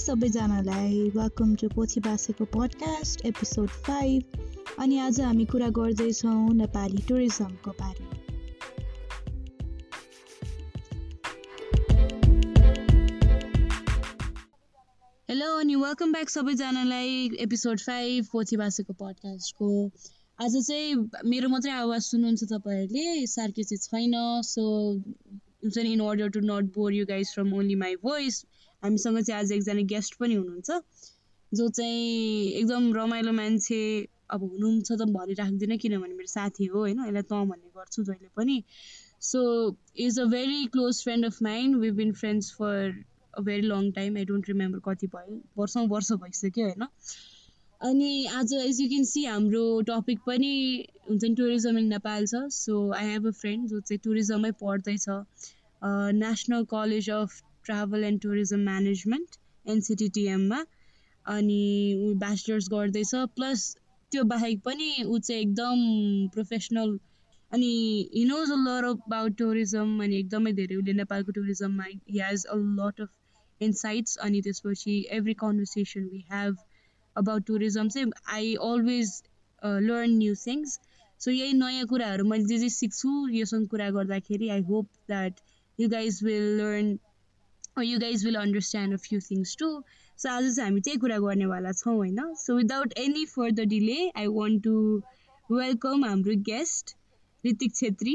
सबैजनालाई welcome to पोथी बासेको podcast episode five अनि आज हामी कुरा गर्दैछौँ नेपाली टुरिज्मको बारेमा। हेलो अनि वेलकम ब्याक सबैजनालाई एपिसोड फाइभ पोथी बासेको पडकास्टको आज चाहिँ मेरो मात्रै आवाज सुन्नुहुन्छ तपाईँहरूले सार्के चाहिँ छैन सो हुन्छ नि in order to not bore you guys from only my voice हामीसँग चाहिँ आज एकजना गेस्ट पनि हुनुहुन्छ जो चाहिँ एकदम रमाइलो मान्छे अब हुनुहुन्छ त भनिराख्दिनँ किनभने मेरो साथी हो होइन? यसलाई त भन्ने गर्छु जहिले पनि। So is a very close friend of mine we been friends for a very long time I don't remember कति भयो वर्षौँ वर्ष भइसक्यो होइन? अनि आज एज यु क्यान सी हाम्रो टपिक पनि हुन्छ नि टुरिज्म इन नेपाल छ। So I have a friend जो चाहिँ टुरिज्ममै पढ्दैछ। National college of travel and tourism management एनसिटिटिएममा अनि ऊ ब्याचलर्स गर्दैछ प्लस त्यो बाहेक पनि ऊ चाहिँ एकदम प्रोफेसनल अनि he knows a lot about tourism अनि एकदमै धेरै उसले नेपालको टुरिज्ममा he has a lot of insights अनि त्यसपछि every conversation we have about tourism चाहिँ I always learn new things so यही नयाँ कुराहरू मैले जे जे सिक्छु योसँग कुरा गर्दाखेरि I hope that you guys will learn you guys will understand a few things too so आज चाहिँ हामी त्यही कुरा गर्नेवाला छौँ होइन? So without any further delay I want to welcome हाम्रो guest Hrithik Chhetri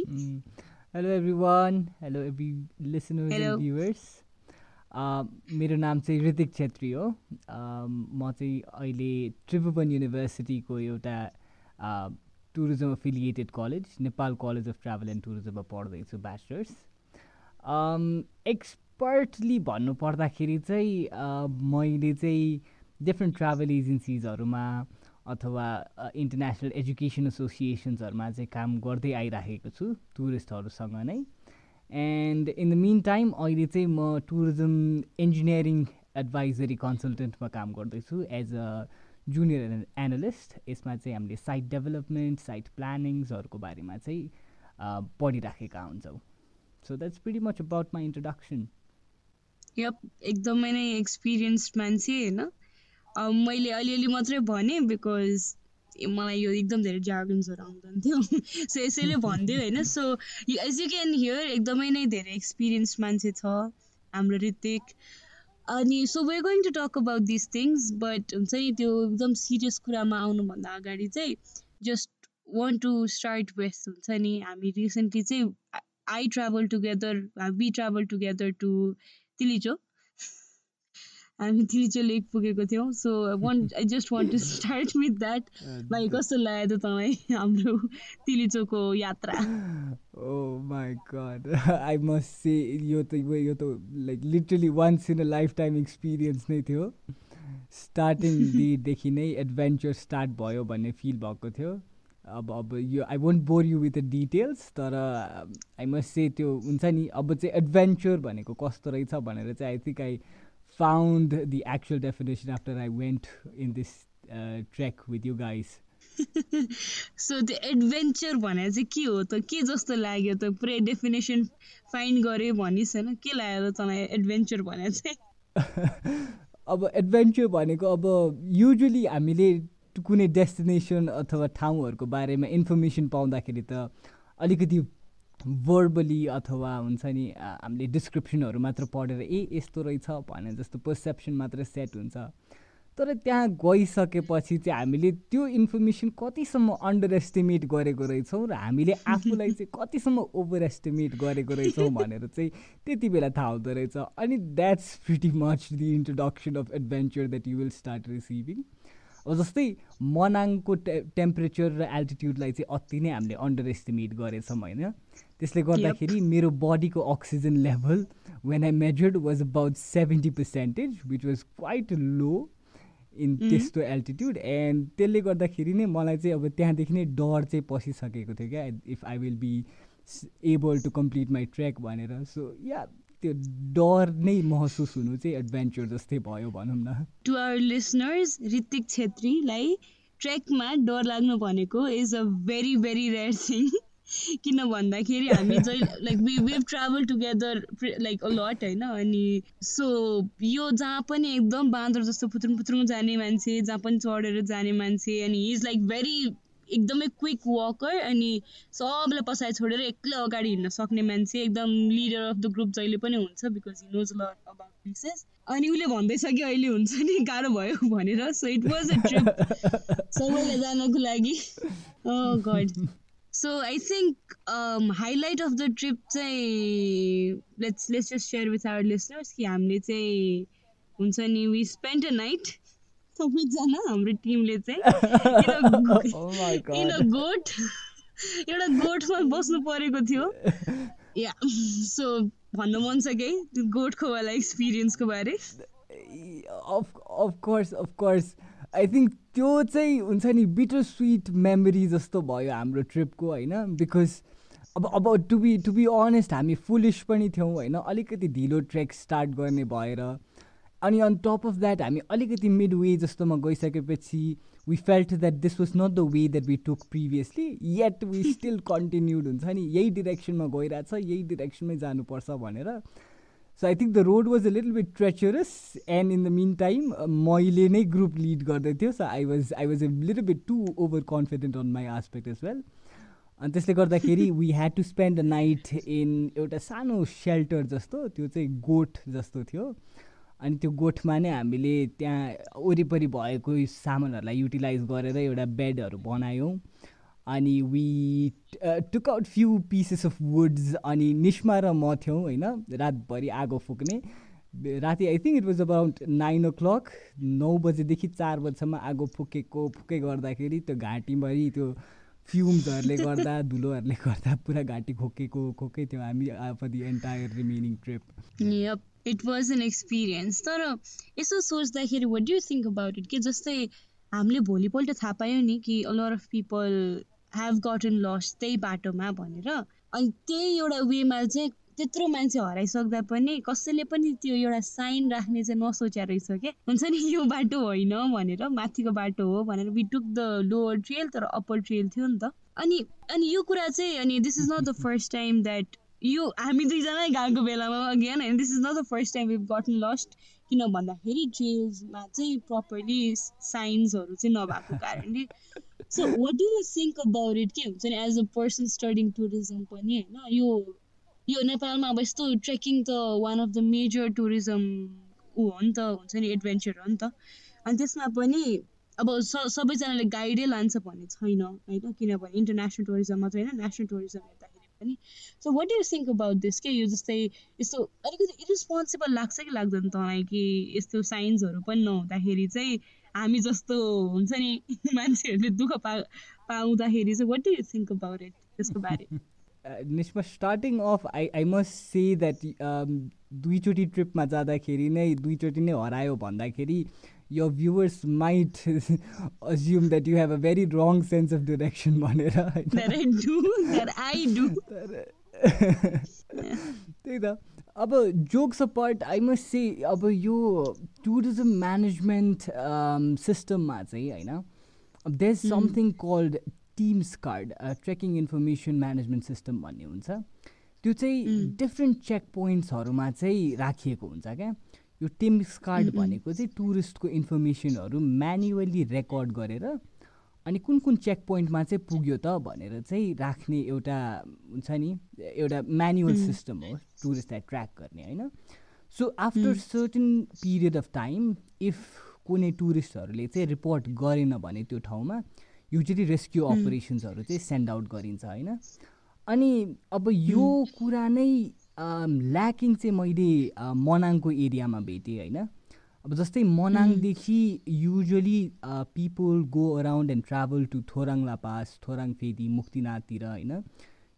hello everyone hello every listeners viewers मेरो नाम चाहिँ ऋतिक छेत्री हो। म चाहिँ अहिले त्रिभुवन युनिभर्सिटीको एउटा tourism affiliated college Nepal college of travel and टुरिज्ममा पढ्दैछु ब्याचलर्स एक्स एक्सपर्टली भन्नुपर्दाखेरि चाहिँ मैले चाहिँ डिफ्रेन्ट ट्राभल एजेन्सिजहरूमा अथवा इन्टरनेसनल एजुकेसन एसोसिएसन्सहरूमा चाहिँ काम गर्दै आइराखेको छु टुरिस्टहरूसँग नै। And in the mean time अहिले चाहिँ म टुरिज्म इन्जिनियरिङ एडभाइजरी कन्सल्टेन्टमा काम गर्दैछु एज अ जुनियर एनालिस्ट यसमा चाहिँ हामीले साइट डेभलपमेन्ट साइट प्लानिङ्सहरूको बारेमा चाहिँ पढिराखेका हुन्छौँ। So that's pretty much about my introduction yep एकदमै नै एक्सपिरियन्स्ड मान्छे होइन? मैले अलिअलि मात्रै भनेँ बिकज मलाई यो एकदम धेरै जार्गन्सहरू आउँदैन थियो सो यसैले भनिदियो होइन? So as you can hear एकदमै नै धेरै एक्सपिरियन्स मान्छे छ हाम्रो ऋतिक। अनि so we going to talk about this things but हुन्छ नि त्यो एकदम सिरियस कुरामा आउनुभन्दा अगाडि चाहिँ just want to start with हुन्छ नि हामी रिसेन्टली चाहिँ I travel together we travel together to Tilicho. हामी तिलिचो लेक पुगेको थियौँ। So one I just want to start with that भाइ कस्तो लाग्यो त तपाईँ हाम्रो तिलिचोको यात्रा? ओ my god I must say यो त यो त like literally once in a lifetime experience नै थियो। स्टार्टिङ दिदेखि नै एडभेन्चर स्टार्ट भयो भन्ने फिल भएको थियो। अब अब यो I won't bore you with the details तर आई मस्ट से त्यो हुन्छ नि अब चाहिँ एडभेन्चर भनेको कस्तो रहेछ भनेर चाहिँ I think I found the actual definition after I went in this track with you guys so त्यो एडभेन्चर भनेर चाहिँ के हो त के जस्तो लाग्यो त पुरै डेफिनेसन फाइन्ड गऱ्यो भनिस् होइन के लाग्यो त तँलाई एडभेन्चर भनेर चाहिँ? अब एडभेन्चर भनेको अब युजली हामीले कुनै डेस्टिनेसन अथवा ठाउँहरूको बारेमा इन्फर्मेसन पाउँदाखेरि त अलिकति भर्बली अथवा हुन्छ नि हामीले डिस्क्रिप्सनहरू मात्र पढेर ए यस्तो रहेछ भने जस्तो पर्सेप्सन मात्र सेट हुन्छ। तर त्यहाँ गइसकेपछि चाहिँ हामीले त्यो इन्फर्मेसन कतिसम्म अन्डर एस्टिमेट गरेको रहेछौँ र हामीले आफूलाई चाहिँ कतिसम्म ओभर एस्टिमेट गरेको रहेछौँ भनेर चाहिँ त्यति बेला थाहा हुँदो रहेछ। अनि that's pretty much the introduction of adventure that you will start receiving जस्तै मनाङको टे टेम्परेचर र एल्टिट्युडलाई चाहिँ अति नै हामीले अन्डर एस्टिमेट गरेछौँ होइन? त्यसले गर्दाखेरि मेरो बडीको oxygen level when I measured was about seventy percentage which was quite low in त्यस्तो एल्टिट्युड एन्ड त्यसले गर्दाखेरि नै मलाई चाहिँ अब त्यहाँदेखि नै डर चाहिँ पसिसकेको थियो क्या if I will be able to complete my track भनेर। सो या त्यो डर नै महसुस हुनु चाहिँ एडभेन्चर जस्तै भयो भनौँ न। टु आवर लिसनर्स ऋतिक छेत्रीलाई ट्रेकमा डर लाग्नु भनेको is a very very rare thing किन भन्दाखेरि हामी जहिले like we have travel together like a lot होइन? अनि सो यो जहाँ पनि एकदम बाँदर जस्तो पुत्रुङ पुत्रुङ जाने मान्छे जहाँ पनि चढेर जाने मान्छे अनि हि इज लाइक भेरी एकदमै क्विक वकर अनि सबलाई पछाडि छोडेर एक्लै अगाडि हिँड्न सक्ने मान्छे एकदम लिडर अफ द ग्रुप जहिले पनि हुन्छ because he knows lot about places अनि उसले भन्दैछ कि अहिले हुन्छ नि गाह्रो भयो भनेर so it was a trip सबैलाई जानको लागि। God so I think highlight of the trip चाहिँ let's let's just share with our listeners कि हामीले चाहिँ हुन्छ नि वी स्पेन्ड अ नाइट सबैजना हाम्रो टिमले चाहिँ। इन अ गोठ एउटा गोठमा बस्नु परेको थियो। या सो भन्नु मन छ कि? गोठको वाला एक्सपिरियन्सको बारे। अफकोर्स अफकोर्स आई थिङ्क त्यो चाहिँ हुन्छ नि बिटर स्विट मेमोरी जस्तो भयो हाम्रो ट्रिपको होइन? बिकज अब अब to be to be honest हामी फुलिस पनि थियौँ होइन? अलिकति ढिलो ट्रेक स्टार्ट गर्ने भएर। अनि अन टप अफ द्याट हामी अलिकति मिड वे जस्तोमा गइसकेपछि we felt that this was not the way that we took previously yet we still continued हुन्छ नि यही डिरेक्सनमा गइरहेछ यही डिरेक्सनमै जानुपर्छ भनेर। So I think the road was a little bit treacherous and in the mean time मैले नै ग्रुप लिड गर्दै थियो so I was I was a little bit too over confident on my aspect as well अनि त्यसले गर्दाखेरि we had to spend the night in एउटा सानो shelter जस्तो त्यो चाहिँ गोठ जस्तो थियो। अनि त्यो गोठमा नै हामीले त्यहाँ वरिपरि भएको सामानहरूलाई युटिलाइज गरेर एउटा बेडहरू बनायौँ। अनि we took out few pieces of woods अनि निस्मा र म थियौँ होइन? रातभरि आगो फुक्ने। राति I think it was about nine o'clock नौ बजेदेखि चार बजीसम्म आगो फुकेको फुके गर्दाखेरि त्यो घाँटीभरि त्यो फ्युम्सहरूले गर्दा धुलोहरूले गर्दा पुरा घाँटी खोकेको खोकै थियो हामी for the entire remaining trip it was an experience तर यसो सोच्दाखेरि what do think about it के जस्तै हामीले भोलिपल्ट थाहा पायौँ नि कि a lot of people have gotten lost त्यही बाटोमा भनेर। अनि त्यही एउटा वेमा चाहिँ त्यत्रो मान्छे हराइसक्दा पनि कसैले पनि त्यो एउटा साइन राख्ने चाहिँ नसोच्या रहेछ क्या हुन्छ नि यो बाटो होइन भनेर माथिको बाटो हो भनेर we took the lower trail तर अप्पर ट्रेल थियो नि त। अनि अनि यो कुरा चाहिँ अनि this is not the first time that यो हामी दुईजनै गएको बेलामा अगेन होइन this is not the first time we've gotten lost किन भन्दाखेरि ट्रेल्समा चाहिँ प्रपरली साइन्सहरू चाहिँ नभएको कारणले। So what do you think about it के हुन्छ नि as a person studying tourism पनि होइन यो यो नेपालमा अब यस्तो ट्रेकिङ त one of the major tourism ऊ हो नि त हुन्छ नि एडभेन्चर हो नि त। अनि त्यसमा पनि अब स सबैजनाले गाइडै लान्छ भन्ने छैन होइन? किनभने इन्टरनेसनल टुरिज्म मात्रै होइन नेसनल टुरिज्म हेर्दा पनि so what you think about this के यो जस्तै यस्तो अलिकति इरेस्पोन्सिबल लाग्छ कि लाग्दैन तँलाई कि यस्तो साइन्सहरू पनि नहुँदाखेरि चाहिँ हामी जस्तो हुन्छ नि मान्छेहरूले दुःख पा पाउँदाखेरि चाहिँ what you think about it त्यसको बारे। Nisma starting of I I must say that दुईचोटि ट्रिपमा जाँदाखेरि नै दुईचोटि नै हरायो भन्दाखेरि your viewers might assume that you have a very wrong sense of direction भनेर that I do? That I do? त्यही त अब jokes apart I must say अब यो टुरिज्म म्यानेजमेन्ट सिस्टममा चाहिँ होइन there is something called TIMS card trekking information management system भन्ने हुन्छ। त्यो चाहिँ डिफ्रेन्ट चेक पोइन्ट्सहरूमा चाहिँ राखिएको हुन्छ क्या यो टिम्स कार्ड भनेको चाहिँ टुरिस्टको इन्फर्मेसनहरू म्यानुअली रेकर्ड गरेर अनि कुन कुन चेक पोइन्टमा चाहिँ पुग्यो त भनेर चाहिँ राख्ने एउटा हुन्छ नि एउटा म्यानुअल सिस्टम हो टुरिस्टलाई ट्र्याक गर्ने होइन? So after certain period of time if कुनै टुरिस्टहरूले चाहिँ रिपोर्ट गरेन भने त्यो ठाउँमा युजली रेस्क्यु अपरेसन्सहरू चाहिँ सेन्ड आउट गरिन्छ होइन? अनि अब यो कुरा नै ल्याकिङ चाहिँ मैले मनाङको एरियामा भेटेँ होइन? अब जस्तै मनाङदेखि usually people go around and travel to Thorong La pass Thorong Phedi मुक्तिनाथतिर होइन?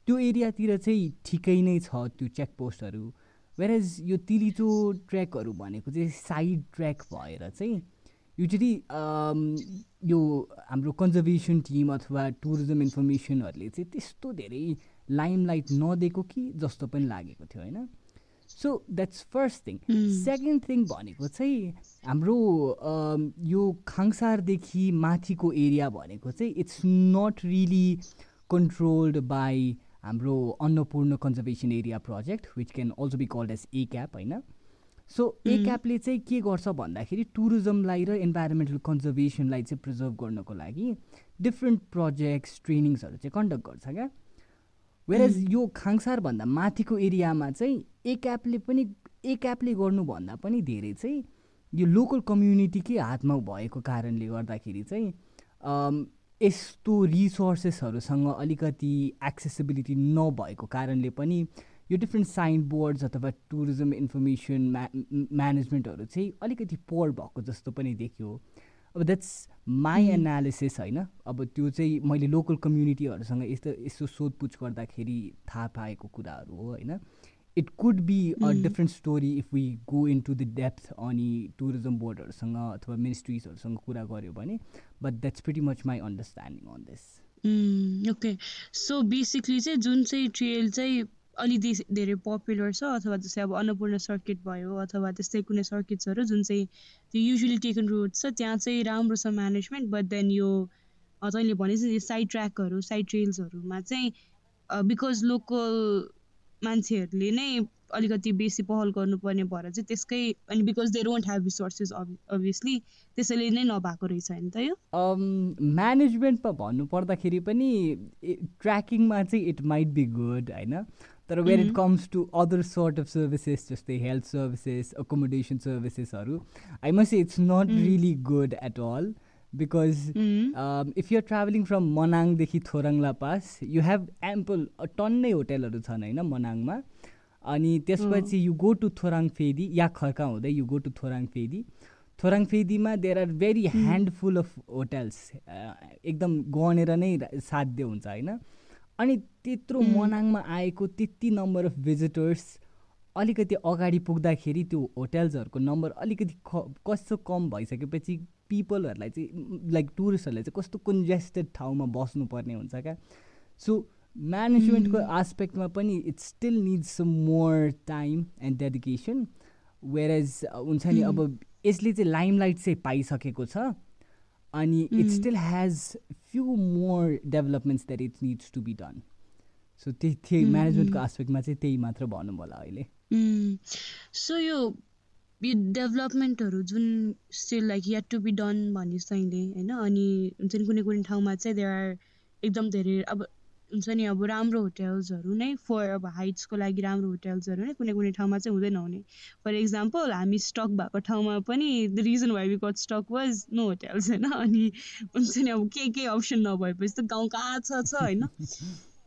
त्यो एरियातिर चाहिँ ठिकै नै छ त्यो चेकपोस्टहरू वेरएज यो तिलिचो ट्र्याकहरू भनेको चाहिँ साइड ट्र्याक भएर चाहिँ युजली यो हाम्रो कन्जर्भेसन टिम अथवा टुरिज्म इन्फर्मेसनहरूले चाहिँ त्यस्तो धेरै लाइमलाइट नदिएको कि जस्तो पनि लागेको थियो होइन? So that's first thing second thing भनेको चाहिँ हाम्रो यो खाङसारदेखि माथिको एरिया भनेको चाहिँ it's not really controlled by हाम्रो Annapurna conservation area project which can also be called as ACAP होइन? सो ए क्यापले चाहिँ के गर्छ भन्दाखेरि टुरिज्मलाई र इन्भाइरोमेन्टल कन्जर्भेसनलाई चाहिँ प्रिजर्भ गर्नको लागि डिफ्रेन्ट प्रोजेक्ट्स ट्रेनिङ्सहरू चाहिँ कन्डक्ट गर्छ क्या? वेरएज यो खाङसारभन्दा माथिको एरियामा चाहिँ ए क्यापले पनि ए क्यापले गर्नुभन्दा पनि धेरै चाहिँ यो लोकल कम्युनिटीकै हातमा भएको कारणले गर्दाखेरि चाहिँ यस्तो रिसोर्सेसहरूसँग अलिकति एक्सेसिबिलिटी नभएको कारणले पनि यो डिफ्रेन्ट साइन बोर्ड्स अथवा टुरिज्म इन्फर्मेसन म्या म्यानेजमेन्टहरू चाहिँ अलिकति पोर भएको जस्तो पनि देखियो। अब द्याट्स माई एनालिसिस होइन? अब त्यो चाहिँ मैले लोकल कम्युनिटीहरूसँग यस्तो यस्तो सोधपुछ गर्दाखेरि थाहा पाएको कुराहरू हो होइन? It could be a different story if we go into the depth अनि टुरिज्म बोर्डहरूसँग अथवा मिनिस्ट्रिजहरूसँग कुरा गऱ्यो भने but that's pretty much my understanding on this okay so basically चाहिँ जुन चाहिँ ट्रेल चाहिँ अलि धेरै पपुलर छ अथवा जस्तै अब अन्नपूर्ण सर्किट भयो अथवा त्यस्तै कुनै सर्किट्सहरू जुन चाहिँ त्यो युजली टेकन रोड छ त्यहाँ चाहिँ राम्रो छ म्यानेजमेन्ट बट देन यो तैँले भने यो साइड ट्र्याकहरू साइड ट्रेल्सहरूमा चाहिँ बिकज लोकल मान्छेहरूले नै अलिकति बेसी पहल गर्नुपर्ने भएर चाहिँ त्यसकै अनि because they don't have resources obviously त्यसैले नै नभएको रहेछ होइन त यो। म्यानेजमेन्टमा भन्नु पर्दाखेरि पनि ट्र्याकिङमा चाहिँ इट माइट बी गुड होइन? तर when it comes to other sort of services जस्तै health services accommodation सर्भिसेसहरू I must it's not really good at all because if you're travelling from मनाङदेखि Thorong La pass you have ample टन्नै होटेलहरू छन् होइन मनाङमा अनि त्यसपछि you go to Thorong Phedi या खर्का हुँदै you go to Thorong Phedi Thorong फेदीमा there are very handful of hotels एकदम गनेर नै साध्य हुन्छ होइन अनि त्यत्रो मनाङमा आएको त्यति नम्बर अफ भिजिटर्स अलिकति अगाडि पुग्दाखेरि त्यो होटेल्सहरूको नम्बर अलिकति ख कस्तो कम भइसकेपछि पिपलहरूलाई चाहिँ लाइक टुरिस्टहरूलाई चाहिँ कस्तो कन्जेस्टेड ठाउँमा बस्नुपर्ने हुन्छ क्या। सो म्यानेजमेन्टको आस्पेक्टमा पनि it's still needs some more time and dedication whereas हुन्छ नि अब यसले चाहिँ लाइमलाइट चाहिँ पाइसकेको छ। अनि it still has few more developments that it needs to be done so त्यही त्यही म्यानेजमेन्टको आस्पेक्टमा चाहिँ त्यही मात्र भनौँ होला अहिले सो यो यो डेभलपमेन्टहरू जुन स्टिल लाइक या टु बी डन भनिस् तैँले होइन अनि हुन्छ नि कुनै कुनै ठाउँमा चाहिँ देयर आर एकदम धेरै अब हुन्छ नि अब राम्रो होटेल्सहरू नै फर अब हाइट्सको लागि राम्रो होटेल्सहरू नै कुनै कुनै ठाउँमा चाहिँ हुँदैन हुने। फर इक्जाम्पल हामी स्टक भएको ठाउँमा पनि the reason why we got stuck was no hotels होइन? अनि हुन्छ नि अब केही केही अप्सन नभएपछि त गाउँ कहाँ छ छ होइन?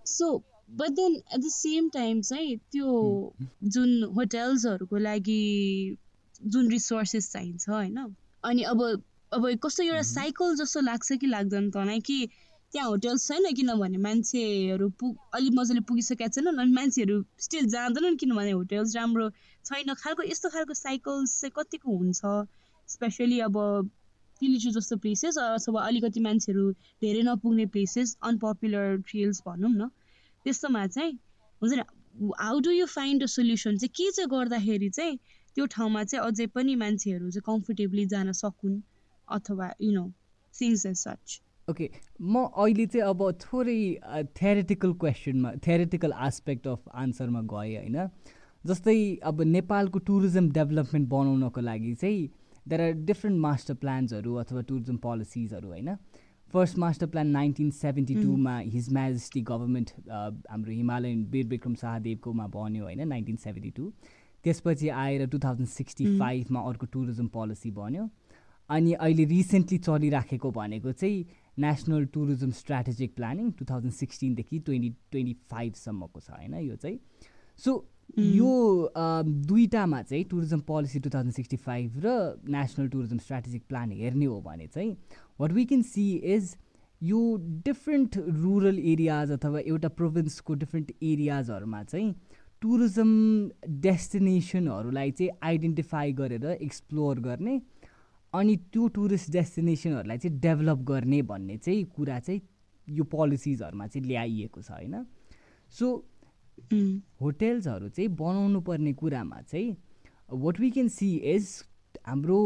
So but then at the same time चाहिँ त्यो जुन होटेल्सहरूको लागि जुन रिसोर्सेस चाहिन्छ होइन? अनि अब अब कस्तो एउटा साइकल जस्तो लाग्छ कि लाग्दैन तँलाई कि त्यहाँ होटेल्स छैन किनभने मान्छेहरू पुग अलिक मजाले पुगिसकेका छैनन् अनि मान्छेहरू स्टिल जाँदैनन् किनभने होटेल्स राम्रो छैन। खालको यस्तो खालको साइकल्स चाहिँ कतिको हुन्छ? स्पेसली अब तिलिचु जस्तो प्लेसेस अथवा अलिकति मान्छेहरू धेरै नपुग्ने प्लेसेस अनपपुलर ट्रेल्स भनौँ न त्यस्तोमा चाहिँ हुन्छ नि how do you find a solution चाहिँ के चाहिँ गर्दाखेरि चाहिँ त्यो ठाउँमा चाहिँ अझै पनि मान्छेहरू चाहिँ कम्फोर्टेबली जान सकुन्? अथवा you know things as such okay म अहिले चाहिँ अब थोरै थ्यारेटिकल क्वेसनमा थ्यारेटिकल आस्पेक्ट अफ आन्सरमा गएँ होइन। जस्तै अब नेपालको टुरिज्म डेभलपमेन्ट बनाउनको लागि चाहिँ देयर आर डिफ्रेन्ट मास्टर प्लान्सहरू अथवा टुरिज्म पोलिसिजहरू होइन। First master plan nineteen seventy टूमा his majesty government हाम्रो हिमालयन वीर विक्रम शाहदेवकोमा बन्यो होइन नाइन्टिन सेभेन्टी टू त्यसपछि आएर टु थाउजन्ड सिक्सटी फाइभमा अर्को टुरिज्म पोलिसी बन्यो। अनि अहिले रिसेन्टली चलिराखेको भनेको चाहिँ national tourism strategic planning two thousand सिक्सटिनदेखि twenty twenty फाइभसम्मको छ होइन? यो चाहिँ। सो यो दुईवटामा चाहिँ tourism policy two thousand sixty five र नेसनल टुरिज्म स्ट्राटेजिक प्लान हेर्ने हो भने चाहिँ what we can see is यो डिफ्रेन्ट रुरल एरियाज अथवा एउटा प्रोभिन्सको डिफ्रेन्ट एरियाजहरूमा चाहिँ टुरिज्म डेस्टिनेसनहरूलाई चाहिँ आइडेन्टिफाई गरेर एक्सप्लोर गर्ने अनि त्यो टुरिस्ट डेस्टिनेसनहरूलाई चाहिँ डेभलप गर्ने भन्ने चाहिँ कुरा चाहिँ यो पोलिसिजहरूमा चाहिँ ल्याइएको छ होइन? सो होटेल्सहरू चाहिँ बनाउनु पर्ने कुरामा चाहिँ what we can see is हाम्रो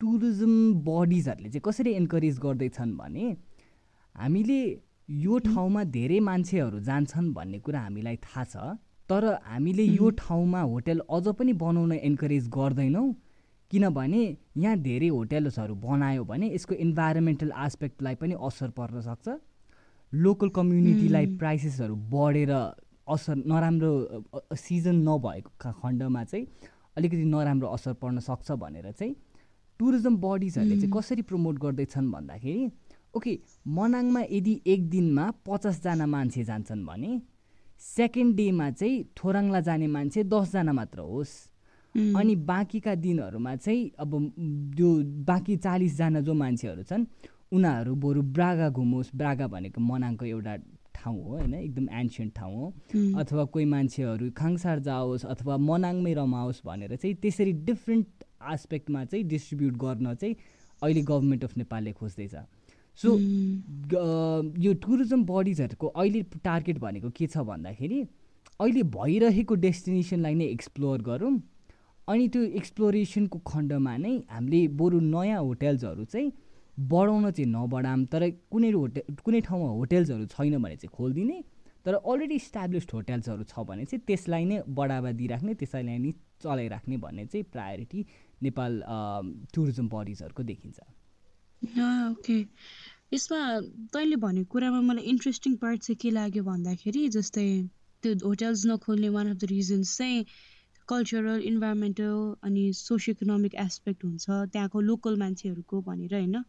टुरिज्म बडिजहरूले चाहिँ कसरी इन्करेज गर्दैछन् भने हामीले यो ठाउँमा धेरै मान्छेहरू जान्छन् भन्ने कुरा हामीलाई थाहा छ तर हामीले यो ठाउँमा होटेल अझ पनि बनाउन इन्करेज गर्दैनौँ। किनभने यहाँ धेरै होटेल्सहरू बनायो भने यसको इन्भाइरोमेन्टल आस्पेक्टलाई पनि असर पर्न सक्छ। लोकल कम्युनिटीलाई प्राइसेसहरू बढेर असर नराम्रो सिजन नभएको खण्डमा चाहिँ अलिकति नराम्रो असर पर्न सक्छ भनेर चाहिँ टुरिज्म बडिजहरूले चाहिँ कसरी प्रमोट गर्दैछन् भन्दाखेरि ओके मनाङमा यदि एक दिनमा पचासजना मान्छे जान्छन् भने सेकेन्ड डेमा चाहिँ थोराङला जाने मान्छे दसजना मात्र होस्। अनि बाँकीका दिनहरूमा चाहिँ अब त्यो बाँकी चालिसजना जो मान्छेहरू छन् उनीहरू बरु ब्रागा घुमोस् ब्रागा भनेको मनाङको एउटा ठाउँ हो होइन? एकदम एन्सियन्ट ठाउँ हो। अथवा कोही मान्छेहरू खाङसार जाओस् अथवा मनाङमै रमाओस् भनेर चाहिँ त्यसरी डिफ्रेन्ट आस्पेक्टमा चाहिँ डिस्ट्रिब्युट गर्न चाहिँ अहिले गभर्मेन्ट अफ नेपालले खोज्दैछ। सो यो टुरिज्म बडिजहरूको अहिले टार्गेट भनेको के छ भन्दाखेरि अहिले भइरहेको डेस्टिनेसनलाई नै एक्सप्लोर गरौँ। अनि त्यो एक्सप्लोरेसनको खण्डमा नै हामीले बरु नयाँ होटेल्सहरू चाहिँ बढाउन चाहिँ नबढाऊँ तर कुनै होटेल कुनै ठाउँमा होटेल्सहरू छैन भने चाहिँ खोलिदिने तर अलरेडी इस्टाब्लिस्ड होटेल्सहरू छ भने चाहिँ त्यसलाई नै बढावा दिइराख्ने त्यसैलाई नै चलाइराख्ने भन्ने चाहिँ प्रायोरिटी नेपाल टुरिज्म बडिजहरूको देखिन्छ। ओके। यसमा तैँले भनेको कुरामा मलाई इन्ट्रेस्टिङ पार्ट चाहिँ के लाग्यो भन्दाखेरि जस्तै त्यो होटेल्स नखोल्ने वान अफ द रिजन्स चाहिँ कल्चरल इन्भाइरोमेन्टल अनि सोसियो इकोनोमिक एस्पेक्ट हुन्छ त्यहाँको लोकल मान्छेहरूको भनेर होइन?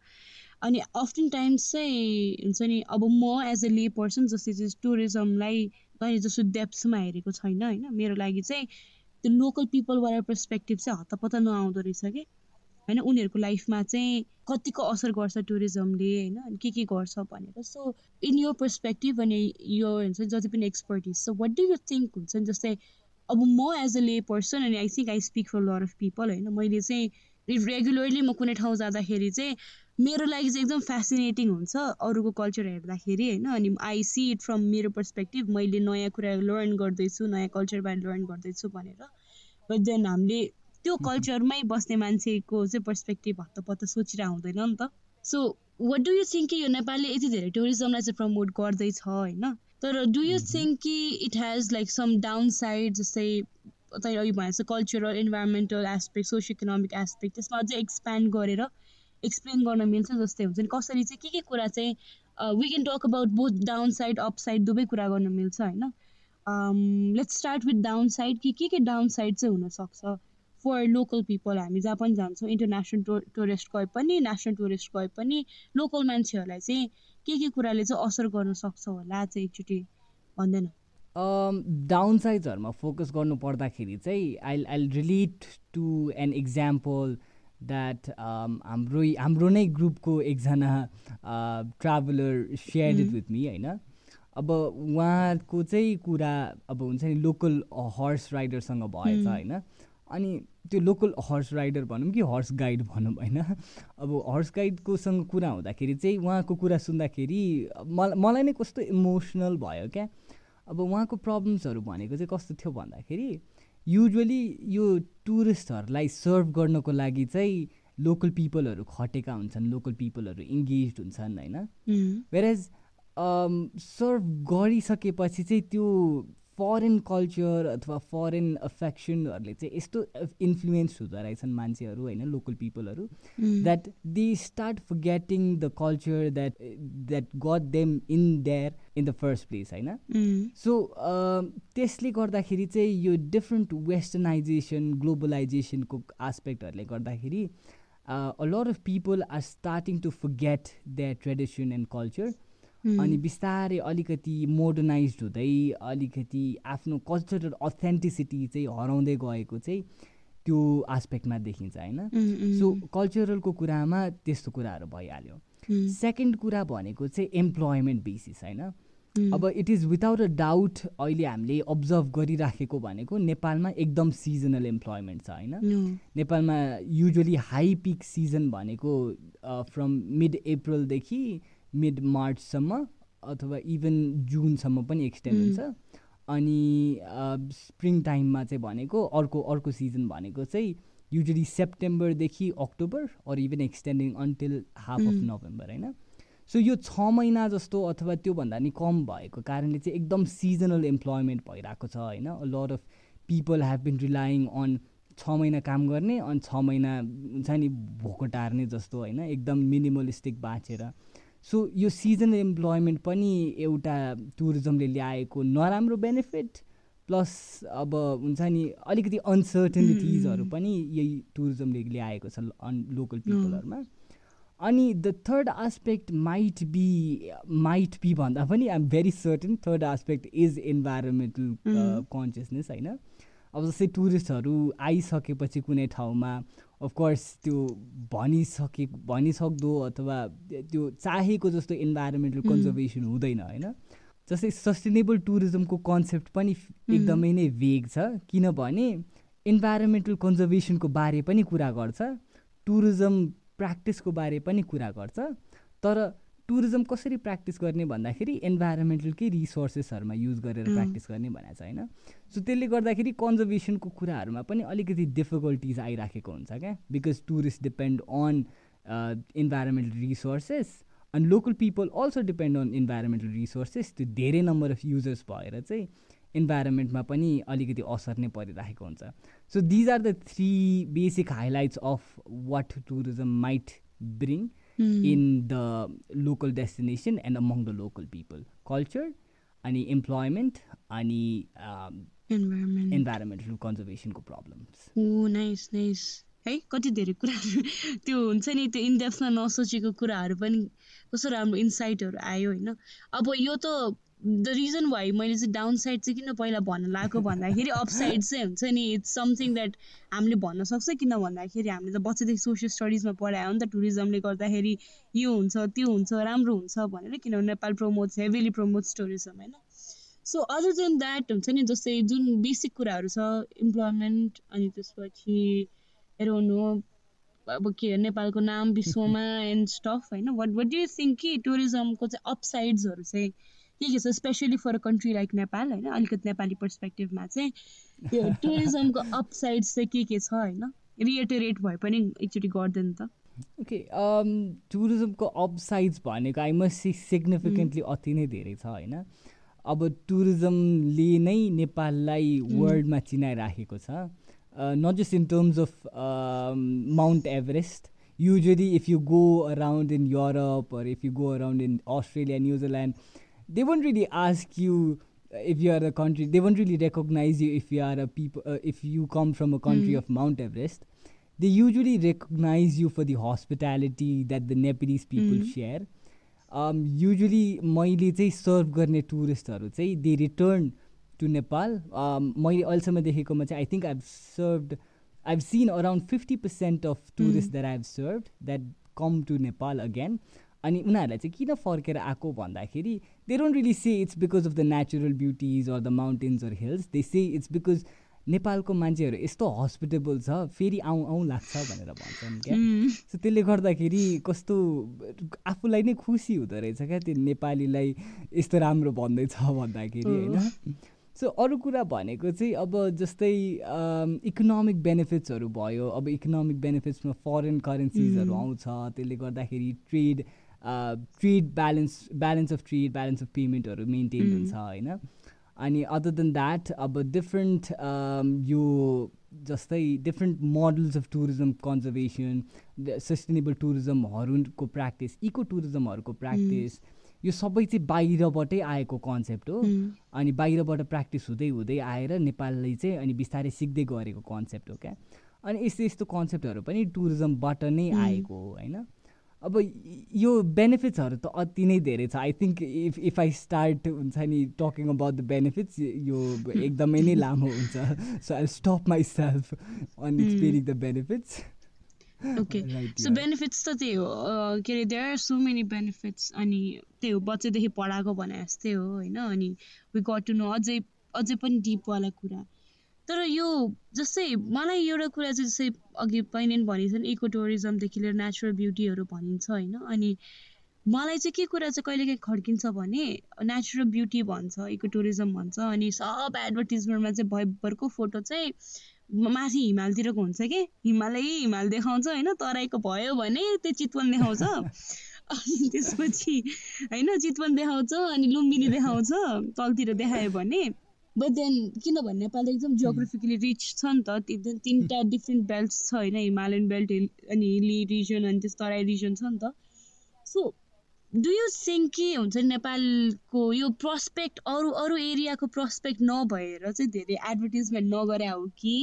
अनि अफ्टन टाइम्स चाहिँ हुन्छ नि अब म एज अ ले पर्सन जस्तै चाहिँ टुरिज्मलाई कहिले जस्तो डेप्समा हेरेको छैन होइन? मेरो लागि चाहिँ त्यो लोकल पिपलबाट पर्सपेक्टिभ चाहिँ हतपत्त नआउँदो रहेछ कि? होइन? उनीहरूको लाइफमा चाहिँ कतिको असर गर्छ टुरिज्मले होइन? के के गर्छ भनेर। सो इन यो पर्सपेक्टिभ अनि यो हुन्छ जति पनि expertise so what do you think हुन्छ नि जस्तै अब म एज अ ले पर्सन अनि I think I speak for lot of people होइन मैले चाहिँ रेगुलरली म कुनै ठाउँ जाँदाखेरि चाहिँ मेरो लागि चाहिँ एकदम फेसिनेटिङ हुन्छ अरूको कल्चर हेर्दाखेरि होइन। अनि आई सी इट फ्रम मेरो पर्सपेक्टिभ मैले नयाँ कुरा लर्न गर्दैछु नयाँ कल्चरबारे लर्न गर्दैछु भनेर। बट देन हामीले त्यो कल्चरमै बस्ने मान्छेको चाहिँ पर्सपेक्टिभ हत्तपत्त सोचेर आउँदैन नि त। So what do you think कि यो नेपालले यति धेरै टुरिज्मलाई चाहिँ प्रमोट गर्दैछ होइन? तर डु यु थिङ्क कि it has like some down side जस्तै तैँले अघि भनेको cultural environmental aspect socio economic aspect त्यसमा अझै एक्सप्यान्ड गरेर एक्सप्लेन गर्न मिल्छ जस्तै हुन्छ। नि कसरी चाहिँ के के कुरा चाहिँ we can talk about both down side up side दुवै कुरा गर्न मिल्छ होइन? Let's start with down side कि के के डाउन साइड चाहिँ हुनसक्छ फर लोकल पिपल हामी जहाँ पनि जान्छौँ इन्टरनेसनल टु टुरिस्ट गए पनि नेसनल टुरिस्ट गए पनि लोकल मान्छेहरूलाई चाहिँ के के कुराले चाहिँ असर गर्न सक्छ होला चाहिँ एकचोटि भन्दैन। डाउन साइड्सहरूमा फोकस गर्नु पर्दाखेरि चाहिँ I I relate to an example that हाम्रो हाम्रो नै ग्रुपको एकजना traveller share it with me होइन? अब उहाँको चाहिँ कुरा अब हुन्छ नि लोकल हर्स राइडरसँग भएछ होइन? अनि त्यो लोकल हर्स राइडर भनौँ कि हर्स गाइड भनौँ होइन? अब हर्स गाइडकोसँग कुरा हुँदाखेरि चाहिँ उहाँको कुरा सुन्दाखेरि मलाई मलाई नै कस्तो इमोसनल भयो क्या। अब उहाँको प्रब्लम्सहरू भनेको चाहिँ कस्तो थियो भन्दाखेरि युजली यो टुरिस्टहरूलाई सर्भ गर्नको लागि चाहिँ लोकल पिपलहरू खटेका हुन्छन् लोकल पिपलहरू इङ्गेज हुन्छन् होइन? वेरेज सर्भ गरिसकेपछि चाहिँ त्यो फरेन कल्चर अथवा फरेन अफेक्सनहरूले चाहिँ यस्तो इन्फ्लुएन्स हुँदो रहेछन् मान्छेहरू होइन local पिपलहरू that they start forgetting the culture that that got them in there in the first place होइन? सो त्यसले गर्दाखेरि चाहिँ यो डिफ्रेन्ट वेस्टर्नाइजेसन ग्लोबलाइजेसनको आस्पेक्टहरूले गर्दाखेरि a lot of people are starting to forget that tradition and culture अनि बिस्तारै अलिकति मोडर्नाइज हुँदै अलिकति आफ्नो कल्चरल अथेन्टिसिटी चाहिँ हराउँदै गएको चाहिँ त्यो आस्पेक्टमा देखिन्छ होइन? सो कल्चरलको कुरामा त्यस्तो कुराहरू भइहाल्यो। सेकेन्ड कुरा भनेको चाहिँ इम्प्लोइमेन्ट बेसिस होइन? अब it is without a doubt अहिले हामीले अब्जर्भ गरिराखेको भनेको नेपालमा एकदम सिजनल इम्प्लोइमेन्ट छ होइन? नेपालमा युजली हाई पिक सिजन भनेको फ्रम मिड अप्रिलदेखि मिड मार्चसम्म अथवा इभन जुनसम्म पनि एक्सटेन्ड हुन्छ। अनि स्प्रिङ टाइममा चाहिँ भनेको अर्को अर्को सिजन भनेको चाहिँ usually सेप्टेम्बरदेखि October or even extending until half of November होइन? सो यो छ महिना जस्तो अथवा त्योभन्दा नि कम भएको कारणले चाहिँ एकदम सिजनल इम्प्लोइमेन्ट भइरहेको छ होइन? Lot of people have been relying on छ महिना काम गर्ने अनि छ महिना हुन्छ नि भोको टार्ने जस्तो होइन? एकदम मिनिमलिस्टिक बाँचेर। सो यो सिजनल इम्प्लोइमेन्ट पनि एउटा टुरिज्मले ल्याएको नराम्रो बेनिफिट प्लस अब हुन्छ नि अलिकति अनसर्टेनिटिजहरू पनि यही टुरिज्मले ल्याएको छ अन लोकल पिपलहरूमा अनि the third aspect might be might be भन्दा पनि I'm very certain third aspect is environmental consciousness होइन? अब जस्तै टुरिस्टहरू आइसकेपछि कुनै ठाउँमा अफकोर्स त्यो भनिसके भनिसक्दो अथवा त्यो चाहेको जस्तो इन्भाइरोमेन्टल कन्जर्भेसन हुँदैन होइन? जस्तै सस्टेनेबल टुरिज्मको कन्सेप्ट पनि एकदमै नै भेग छ किनभने इन्भाइरोमेन्टल कन्जर्भेसनको बारे पनि कुरा गर्छ टुरिज्म प्र्याक्टिसको बारे पनि कुरा गर्छ तर टुरिज्म कसरी प्र्याक्टिस गर्ने भन्दाखेरि इन्भाइरोमेन्टलकै रिसोर्सेसहरूमा युज गरेर प्र्याक्टिस गर्ने भनेको छ होइन? सो त्यसले गर्दाखेरि कन्जर्भेसनको कुराहरूमा पनि अलिकति डिफिकल्टिज आइराखेको हुन्छ क्या? Because tourist depend on environmental resources अनि local people also depend on environmental resources त्यो धेरै नम्बर अफ युजर्स भएर चाहिँ इन्भाइरोमेन्टमा पनि अलिकति असर नै परिरहेको हुन्छ। So these are the three basic highlights of what tourism might bring in the local destination and among the local people culture अनि इम्प्लोइमेन्ट अनि इन्भाइरोमेन्टल कन्जर्भेसनको प्रब्लम्स नाइस नाइस है कति धेरै कुराहरू? त्यो हुन्छ नि त्यो इनडेप्थमा नसोचेको कुराहरू पनि कस्तो राम्रो इन्साइटहरू आयो होइन? अब यो त द रिजन वाइ मैले चाहिँ डाउन साइड चाहिँ किन पहिला भन्न लगाएको भन्दाखेरि अपसाइड चाहिँ हुन्छ नि। इट्स समथिङ द्याट हामीले भन्न सक्छ किन भन्दाखेरि हामीले त बच्चादेखि सोसियल स्टडिजमा पढायो हो नि त। टुरिज्मले गर्दाखेरि यो हुन्छ त्यो हुन्छ राम्रो हुन्छ भनेर किनभने Nepal promotes heavily promotes tourism होइन। सो अदर देन द्याट हुन्छ नि जस्तै जुन बेसिक कुराहरू छ इम्प्लोइमेन्ट अनि त्यसपछि हेर्नु अब के नेपालको नाम विश्वमा एन्ड स्टफ होइन। What what do you think कि टुरिज्मको चाहिँ अपसाइड्सहरू चाहिँ के के छ? Specially for a country like Nepal होइन? अलिकति नेपाली पर्सपेक्टिभमा चाहिँ यो टुरिज्मको अपसाइड्स चाहिँ के के छ होइन? रिएटरेट भए पनि एकचोटि गरिदिनु त। ओके टुरिज्मको अपसाइड्स भनेको आई मस्ट सी सिग्निफिकेन्टली अति नै धेरै छ होइन? अब टुरिज्मले नै नेपाललाई वर्ल्डमा चिनाइराखेको छ। Not just in terms of Mount Everest usually if you go around in Europe if you go around in Australia New Zealand they won't really ask you if you are a country they won't really recognize you if you are a people uh, if you come from a country mm. of mount everest they usually recognize you for the hospitality that the nepalese people mm. share um, usually मैले चाहिँ serve गर्ने टुरिस्टहरू चाहिँ they return to Nepal मैले अहिलेसम्म देखेकोमा चाहिँ I think I've served I've seen around fifty percent of tourist that I've served that come to Nepal again अनि उनीहरूलाई चाहिँ किन फर्केर आएको भन्दाखेरि they don't really say it's because of the natural beauties or the mountains or hills they say it's because नेपालको मान्छेहरू यस्तो हस्पिटेबल छ फेरि आउँ आउँ लाग्छ भनेर भन्छन् क्या। सो त्यसले गर्दाखेरि कस्तो आफूलाई नै खुसी हुँदो रहेछ क्या त्यो नेपालीलाई यस्तो राम्रो भन्दैछ भन्दाखेरि होइन? सो अरू कुरा भनेको चाहिँ अब जस्तै इकोनोमिक बेनिफिट्सहरू भयो। अब इकोनोमिक बेनिफिट्समा फरेन करेन्सिजहरू आउँछ। त्यसले गर्दाखेरि trade trade balance balance of trade balance of पेमेन्टहरू मेन्टेन हुन्छ होइन? अनि अदर देन द्याट अब डिफ्रेन्ट यो जस्तै different models of tourism conservation sustainable टुरिज्महरूको practice eco टुरिज्महरूको प्र्याक्टिस यो सबै चाहिँ बाहिरबाटै आएको कन्सेप्ट हो। अनि बाहिरबाट प्र्याक्टिस हुँदै हुँदै आएर नेपालले चाहिँ अनि बिस्तारै सिक्दै गरेको कन्सेप्ट हो क्या? अनि यस्तो यस्तो कन्सेप्टहरू पनि टुरिज्मबाट नै आएको हो होइन? अब यो बेनिफिट्सहरू त अति नै धेरै छ. I think if if I start हुन्छ नि टकिङ अबाउट द बेनिफिट्स यो एकदमै नै लामो हुन्छ. So I stop myself on experiencing the benefits okay so benefits त त्यही हो. के अरे there are so many benefits अनि त्यही हो बच्चादेखि पढाएको भने जस्तै हो होइन? अनि वी गट टु नो अझै अझै पनि डिपवाला कुरा। तर यो जस्तै मलाई एउटा कुरा चाहिँ जस्तै अघि पनि भनेको छ नि इको टुरिज्मदेखि लिएर नेचुरल ब्युटीहरू भनिन्छ होइन। अनि मलाई चाहिँ के कुरा चाहिँ कहिलेकाहीँ खड्किन्छ भने नेचुरल ब्युटी भन्छ इको टुरिज्म भन्छ अनि सब एडभर्टिजमेन्टमा चाहिँ भयभरको फोटो चाहिँ माथि हिमालतिरको हुन्छ कि? हिमालै हिमाल देखाउँछ होइन तराईको भयो भने त्यो चितवन देखाउँछ। अनि त्यसपछि होइन चितवन देखाउँछ अनि लुम्बिनी देखाउँछ तलतिर देखायो भने बट देन किनभने नेपाल एकदम जियोग्राफिकली रिच छ नि त तिनवटा डिफ्रेन्ट बेल्ट छ होइन हिमालयन बेल्ट अनि हिली रिजन अनि त्यस तराई रिजन छ नि त। सो डु यु सिङ्क के हुन्छ नेपालको यो प्रस्पेक्ट अरू अरू एरियाको प्रस्पेक्ट नभएर चाहिँ धेरै एडभर्टिजमेन्ट नगरे हो कि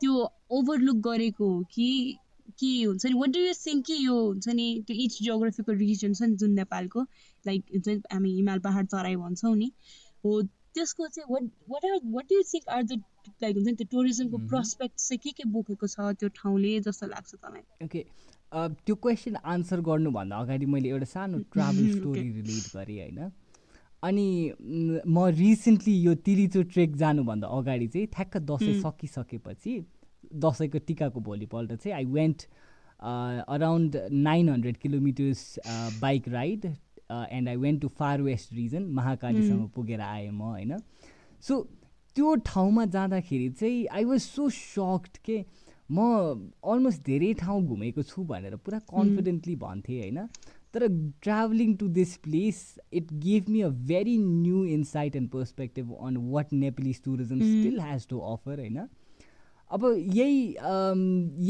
त्यो ओभरलुक गरेको हो कि के हुन्छ नि? वाट डु यु सिङ्क कि यो हुन्छ नि त्यो इच जियोग्राफिकल रिजन छ नि जुन नेपालको? लाइक हुन्छ हामी हिमाल पाहाड तराई भन्छौँ नि। हो त्यसको चाहिँ what what are what you think are the like हुन्छ नि त्यो टुरिज्मको प्रस्पेक्ट चाहिँ के के बोकेको छ त्यो ठाउँले जस्तो लाग्छ तपाईँलाई? ओके त्यो क्वेसन आन्सर गर्नुभन्दा अगाडि मैले एउटा सानो ट्राभल स्टोरी रिलेट गरेँ होइन? अनि म रिसेन्टली यो तिरिचो ट्रेक जानुभन्दा अगाडि चाहिँ ठ्याक्क दसैँ सकिसकेपछि दसैँको टिकाको भोलिपल्ट चाहिँ I went around nine hundred kilometers bike ride and I went to far west region महाकालीसम्म पुगेर आएँ म होइन। सो त्यो ठाउँमा जाँदाखेरि चाहिँ आई वाज सो सक्ड के म अलमोस्ट धेरै ठाउँ घुमेको छु भनेर पुरा कन्फिडेन्टली भन्थेँ होइन। तर travelling to this place it give me a very new insight and perspective on what Nepalese tourism still has to offer होइन। अब यही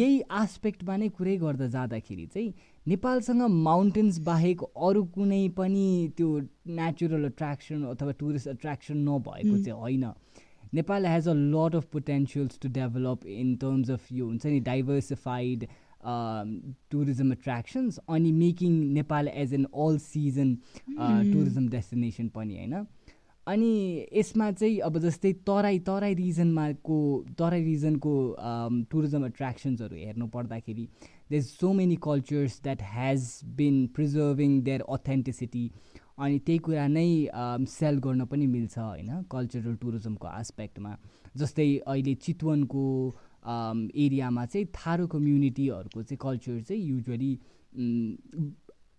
यही आस्पेक्टमा नै कुरै गर्दा जाँदाखेरि चाहिँ नेपालसँग माउन्टेन्स बाहेक अरू कुनै पनि त्यो नेचुरल एट्र्याक्सन अथवा टुरिस्ट एट्र्याक्सन नभएको चाहिँ होइन। Nepal has a lot of potentials to develop in terms of यो हुन्छ नि डाइभर्सिफाइड टुरिज्म एट्र्याक्सन्स अनि making Nepal as an all season tourism destination पनि होइन। अनि यसमा चाहिँ अब जस्तै तराई तराई रिजनमा तराई रिजनको टुरिज्म एट्र्याक्सन्सहरू हेर्नु पर्दाखेरि is so many cultures that has been preserving their authenticity अनि त्यही कुरा नै सेल गर्न पनि मिल्छ होइन कल्चरल टुरिज्मको आस्पेक्टमा जस्तै अहिले चितवनको एरियामा चाहिँ थारो कम्युनिटीहरूको चाहिँ कल्चर चाहिँ युजली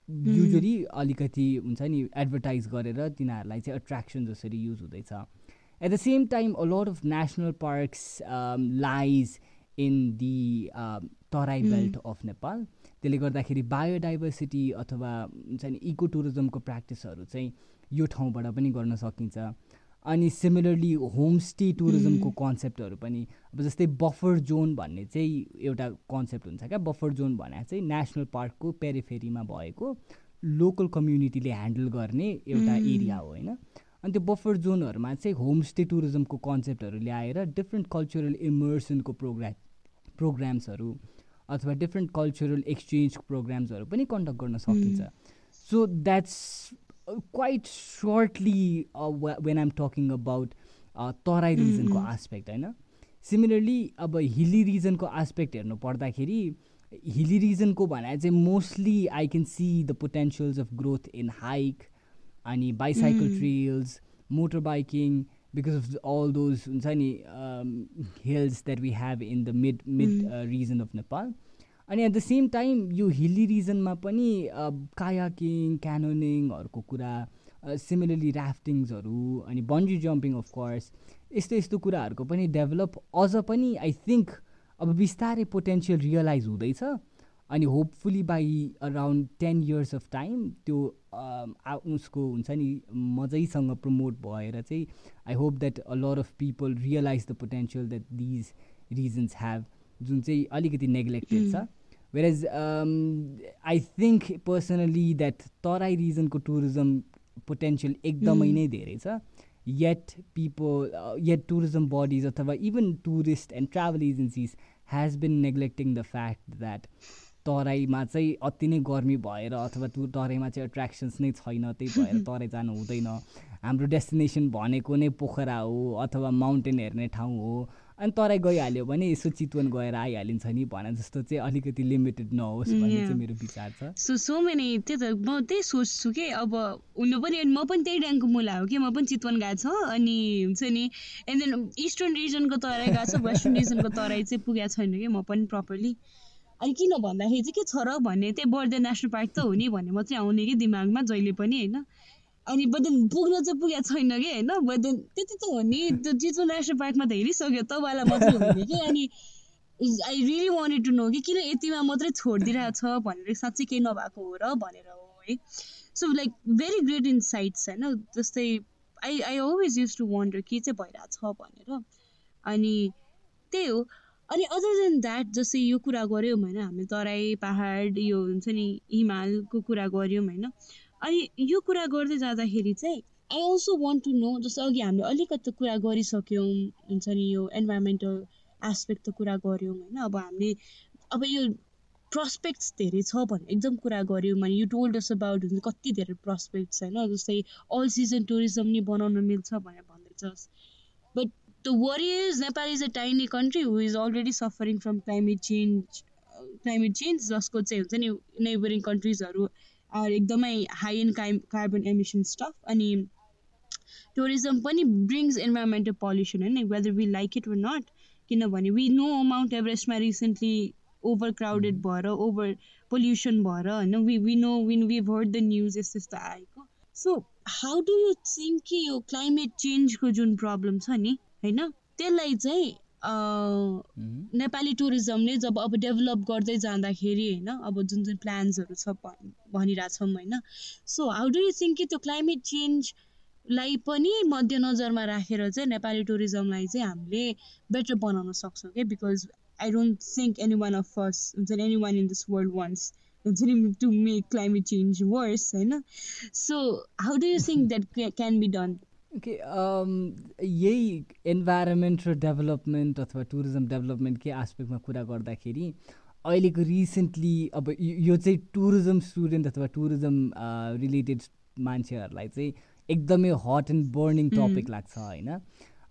युजली अलिकति हुन्छ नि एडभर्टाइज गरेर तिनीहरूलाई चाहिँ एट्र्याक्सन जसरी युज हुँदैछ। At the same time a lot of national parks lies in the Terai belt of Nepal. त्यसले गर्दाखेरि बायोडाइभर्सिटी अथवा हुन्छ नि इको टुरिज्मको प्र्याक्टिसहरू चाहिँ यो ठाउँबाट पनि गर्न सकिन्छ। अनि सिमिलरली होमस्टे टुरिज्मको कन्सेप्टहरू पनि अब जस्तै बफर जोन भन्ने चाहिँ एउटा कन्सेप्ट हुन्छ क्या। बफर जोन भने चाहिँ नेसनल पार्कको पेरिफेरीमा भएको लोकल कम्युनिटीले ह्यान्डल गर्ने एउटा एरिया हो होइन? अनि त्यो बफर जोनहरूमा चाहिँ होमस्टे टुरिज्मको कन्सेप्टहरू ल्याएर डिफ्रेन्ट कल्चरल इमर्सनको प्रोग्राम प्रोग्राम्सहरू अथवा डिफ्रेन्ट कल्चरल एक्सचेन्ज प्रोग्राम्सहरू पनि कन्डक्ट गर्न सकिन्छ. So that's quite shortly when I'm talking about Terai रिजनको aspect होइन? सिमिलरली अब हिली रिजनको आस्पेक्ट हेर्नु पर्दाखेरि हिली रिजनको भने चाहिँ mostly I can see the potentials of growth in hike अनि bicycle trails motor biking because of all those हुन्छ नि hills that we have in the mid mid region of Nepal अनि एट द सेम टाइम यो hilly रिजनमा पनि kayaking क्यानोनिङहरूको कुरा similarly ऱ्याफ्टिङ्सहरू अनि bungee jumping of course यस्तो यस्तो कुराहरूको पनि डेभलप अझ पनि आई थिङ्क अब बिस्तारै पोटेन्सियल रियलाइज हुँदैछ। अनि hopefully by around ten years of time त्यो उसको हुन्छ नि मजैसँग प्रमोट भएर चाहिँ I hope that a lot of people realize the potential that these regions have जुन चाहिँ अलिकति नेग्लेक्टेड छ। Whereas I think personally that Terai रिजनको tourism potential एकदमै नै धेरै छ। Yet people yet tourism bodies अथवा even tourist and travel agencies has been neglecting the fact that तराईमा चाहिँ अति नै गर्मी भएर अथवा टु तराईमा चाहिँ एट्र्याक्सन्स नै छैन त्यही भएर तराई जानु हुँदैन। हाम्रो डेस्टिनेसन भनेको नै पोखरा हो अथवा माउन्टेन हेर्ने ठाउँ हो। अनि तराई गइहाल्यो भने यसो चितवन गएर आइहालिन्छ नि भने जस्तो चाहिँ अलिकति लिमिटेड नहोस् भन्ने चाहिँ मेरो विचार छ। सो सो मेनी त्यही त म त्यही सोच्छु कि अब हुनु पनि म पनि त्यही ड्याङको मुला हो कि म पनि चितवन गएको छ अनि हुन्छ नि एन्ड देन इस्टर्न रिजनको तराई गएको छ वेस्टर्न रिजनको तराई चाहिँ पुगेको छैन कि म पनि प्रपरली अनि किन भन्दाखेरि चाहिँ के छ र भन्ने त्यही बर्दे नेसनल पार्क त हो नि भन्ने मात्रै आउने कि दिमागमा जहिले पनि होइन? अनि बदेन पुग्न चाहिँ पुगेको छैन कि होइन? बदेन त्यति त हो नि त्यो चिचो नेसनल पार्कमा त हेरिसक्यो तपाईँलाई मात्रै हो नि कि? अनि I really wanted to know कि किन यतिमा मात्रै छोडिदिइरहेको छ भनेर साँच्चै केही नभएको हो र भनेर हो है? So like very great insights होइन? जस्तै I I always use to wonder के चाहिँ भइरहेको छ भनेर। अनि त्यही हो। अनि अदर देन द्याट जस्तै यो कुरा गऱ्यौँ होइन हामी तराई पाहाड यो हुन्छ नि हिमालको कुरा गऱ्यौँ होइन। अनि यो कुरा गर्दै जाँदाखेरि चाहिँ I also want to know जस्तो अघि हामीले अलिकति कुरा गरिसक्यौँ हुन्छ नि यो इन्भाइरोमेन्टल एस्पेक्ट त कुरा गऱ्यौँ होइन। अब हामीले अब यो प्रस्पेक्ट्स धेरै छ भने एकदम कुरा गऱ्यौँ भने यु अस अबाउट हुन्छ कति धेरै प्रस्पेक्ट्स होइन जस्तै अल सिजन टुरिज्म नि बनाउन मिल्छ भनेर भन्दैछ the worry is Nepal is a tiny country who is already suffering from climate change climate change जसको चाहिँ हुन्छ नि नेबरिङ कन्ट्रिजहरू एकदमै high in carbon emission stuff अनि टुरिज्म पनि ब्रिङ्स इन्भाइरोमेन्टल पल्युसन होइन whether we like it or not किनभने वी नो माउन्ट एभरेस्टमा रिसेन्टली ओभर क्राउडेड भएर ओभर पोल्युसन भएर होइन? We we know when we heard the news यस्तो यस्तो आएको। So how do you think कि यो क्लाइमेट चेन्जको जुन प्रब्लम छ नि होइन? त्यसलाई चाहिँ नेपाली टुरिज्मले जब अब डेभलप गर्दै जाँदाखेरि होइन अब जुन जुन प्लान्सहरू छ भनिरहेछौँ होइन। So how do you think कि त्यो क्लाइमेट चेन्ज लाई पनि मध्यनजरमा राखेर चाहिँ नेपाली टुरिज्मलाई चाहिँ हामीले बेटर बनाउन सक्छौँ क्या? Because I don't think any one of first हुन्छ नि any one in this world wants हुन्छ नि to make climate change worse होइन? So how do you think that can be done okay यही इन्भाइरोमेन्ट र डेभलपमेन्ट अथवा tourism डेभलपमेन्टकै आस्पेक्टमा कुरा गर्दाखेरि अहिलेको रिसेन्टली अब यो चाहिँ टुरिज्म स्टुडेन्ट अथवा टुरिज्म रिलेटेड मान्छेहरूलाई चाहिँ एकदमै हट एन्ड बर्निङ टपिक लाग्छ होइन?